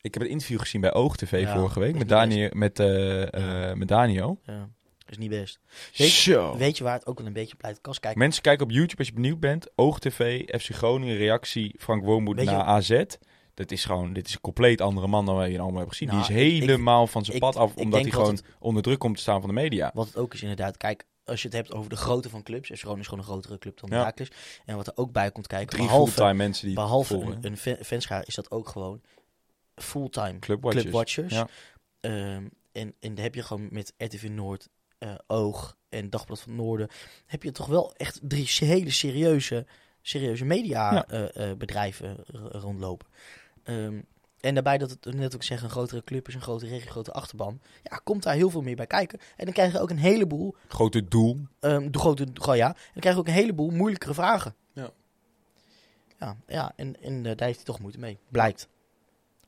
Ik heb een interview gezien bij Oog TV Ja, vorige week met, is niet Daniel, met, eh, eh, met Daniel. Ja, is niet best. Weet- Zo. Weet je waar het ook wel een beetje op blijft kast kijken? Mensen kijken op YouTube als je benieuwd bent. Oog TV, FC Groningen, reactie Frank Wormoed Weet je- naar AZ. Dat is gewoon, dit is een compleet andere man dan wij hier allemaal hebben gezien. Nou, Die is ik- helemaal van zijn ik- pad af, ik omdat denk hij dat gewoon onder druk komt te staan van de media. Wat het ook is inderdaad, kijk, als je het hebt over de grootte van clubs. FC Groningen is gewoon een grotere club dan Ja. Heracles. En wat er ook bij komt kijken, Drie behalve, fulltime mensen die behalve volgen. een, een fa- fanschaar, is dat ook gewoon fulltime Clubwatchers. clubwatchers. Ja. Ehm, en, en heb je gewoon met RTV Noord, eh, Oog en Dagblad van Noorden, heb je toch wel echt drie hele serieuze, serieuze Ja. mediabedrijven rondlopen. Ehm, En daarbij dat het net ook zeg een grotere club is, een grotere regio, een grotere achterban. Ja, komt daar heel veel meer bij kijken. En dan krijg je ook een heleboel, Grote doel. ehm de grote, ja, en dan krijg je ook een heleboel moeilijkere vragen. Ja. Ja, ja en, en eh, daar heeft hij toch moeite mee. Blijkt.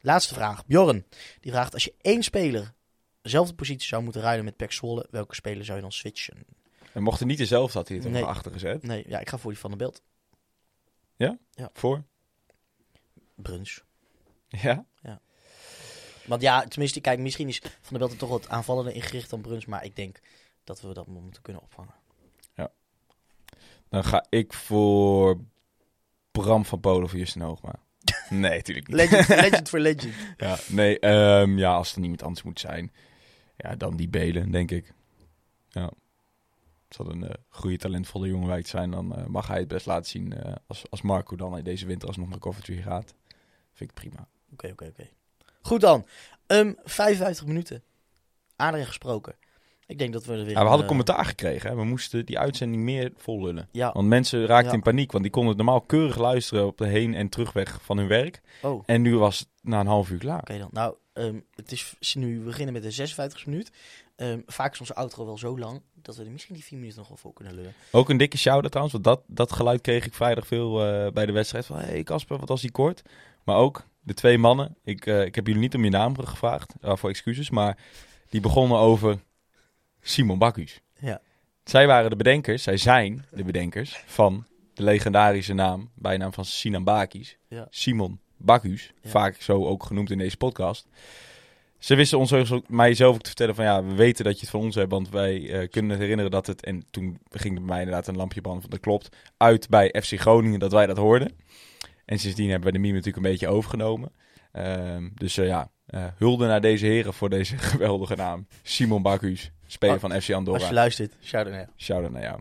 Laatste vraag. Bjorn, die vraagt, als je één speler dezelfde positie zou moeten ruilen met Pek Zwolle, welke speler zou je dan switchen? En mocht er niet dezelfde, had hij het Nee. nog achter gezet. Nee, ja, ik ga voor die van de beeld. Voor? Bruns. Ja? Want ja, tenminste, kijk, misschien is Van der Belt er toch wat aanvallender ingericht dan Bruns. Maar ik denk dat we dat moeten kunnen opvangen. Dan ga ik voor Bram van Polen voor Justin Hoogma. Nee, natuurlijk niet. Legend, legend voor legend. Ja, nee, ehm, ja, als er niemand anders moet zijn, ja, dan die Belen, denk ik. Ja. Als dat een eh, goede, talentvolle jongen wijkt zijn, dan eh, mag hij het best laten zien eh, als, als Marco dan deze winter alsnog naar Coventry gaat. Vind ik prima. Oké, oké, oké. Goed dan. Ehm 55 minuten. Aardig gesproken. Ik denk dat we er weer... Ja, we hadden eh, commentaar gekregen. Hè? We moesten die uitzending meer vollullen. Ja, Want mensen raakten Ja. in paniek, want die konden normaal keurig luisteren op de heen- en terugweg van hun werk. oh. Oké En nu was het na een half uur klaar. dan. Nou, ehm, het is nu, we beginnen met de 56 minuut. Ehm, vaak is onze outro wel zo lang dat we er misschien die 4 minuten nog wel voor kunnen lullen. Ook een dikke shout-out trouwens, want dat, dat geluid kreeg ik vrijdag veel eh, bij de wedstrijd. Van, hey Casper, wat was die kort? Maar ook de twee mannen, ik, eh, ik heb jullie niet om je naam gevraagd, waarvoor excuses, maar die begonnen over Simon Bakkus. Ja. Zij waren de bedenkers, zij zijn de bedenkers van de legendarische naam, bijnaam van Sinan Bakis. Ja. Simon Bakkus, Ja. vaak zo ook genoemd in deze podcast. Ze wisten ons sowieso- mijzelf ook te vertellen van ja, we weten dat je het van ons hebt, want wij eh, kunnen het herinneren dat het, en toen ging bij mij inderdaad een lampje branden van dat klopt, uit bij FC Groningen dat wij dat hoorden. En sindsdien hebben we de meme natuurlijk een beetje overgenomen. Ehm, dus eh, ja, eh, hulde naar deze heren voor deze geweldige naam. Simon Bakkus, speler Ah, van FC Als je Andorra. luistert, shout-out naar jou. Shout-out naar jou.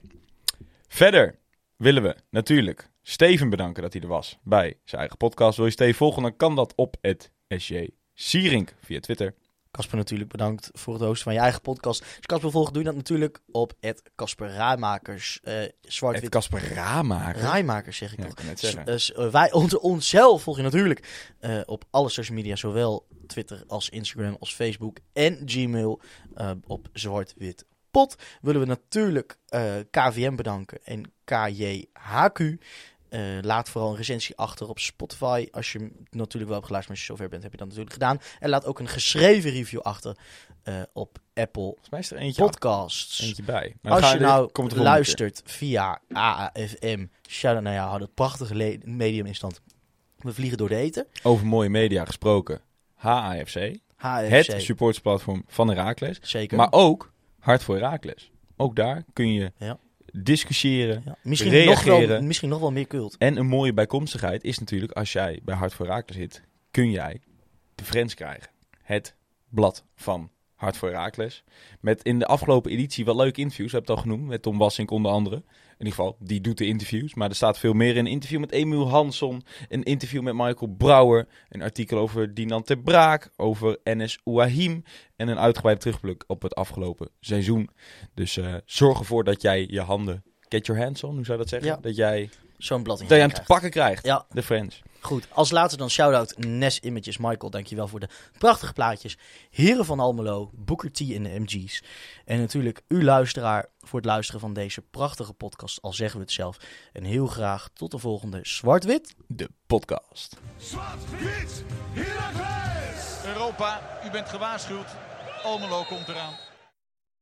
Verder willen we natuurlijk Steven bedanken dat hij er was bij zijn eigen podcast. Wil je Steven volgen, dan kan dat op het SJ Sierink via Twitter. Casper natuurlijk bedankt voor het hosten van je eigen podcast. Als Casper volgt, doe je dat natuurlijk op het Casper Raaimakers. Het Casper. Raaimakers zeg ik Ja, toch. ik kan net S- zeggen. s- eh, wij, ons, onszelf volg je natuurlijk eh, op alle social media, zowel Twitter als Instagram als Facebook en Gmail op zwart-wit pot. Willen we natuurlijk KVM bedanken en KJHQ. Eh, laat vooral een recensie achter op Spotify. Als je natuurlijk wel hebt geluisterd, maar als je zover bent, heb je dat natuurlijk gedaan. En laat ook een geschreven review achter eh, op Apple is er eentje, Podcasts. eentje bij. Maar Als je nou komt er luistert via AAFM, shout-out naar jou, dat prachtige medium in stand. We vliegen door de eten. Over mooie media gesproken. HAFC. HFC, Het supportsplatform van Herakles. zeker. Maar ook Hart voor Herakles. Ook daar kun je Ja. Discussiëren. ja. misschien, nog wel, reageren. misschien nog wel meer cult. En een mooie bijkomstigheid is natuurlijk, als jij bij Hart voor Herakles zit, kun jij de Friends krijgen. Het blad van Hart voor Herakles. Met in de afgelopen editie wel leuke interviews, heb ik het al genoemd, met Tom Wassink onder andere. In ieder geval, die doet de interviews. Maar er staat veel meer in. Een interview met Emiel Hansson, een interview met Michael Brouwer, een artikel over Dinan ter Braak, over Enes Ouahim en een uitgebreide terugblik op het afgelopen seizoen. Dus eh, zorg ervoor dat jij je handen, get your hands on, hoe zou je dat zeggen? Ja. Dat jij Zo'n blad in dat hem te pakken krijgt. Ja. De Friends. Goed, als laatste dan shout-out Nes Images. Michael, dankjewel voor de prachtige plaatjes. Heren van Almelo, Booker T en de MG's. En natuurlijk u luisteraar voor het luisteren van deze prachtige podcast, al zeggen we het zelf. En heel graag tot de volgende Zwart-Wit. De podcast. Zwart-wit! Europa, u bent gewaarschuwd. Almelo komt eraan.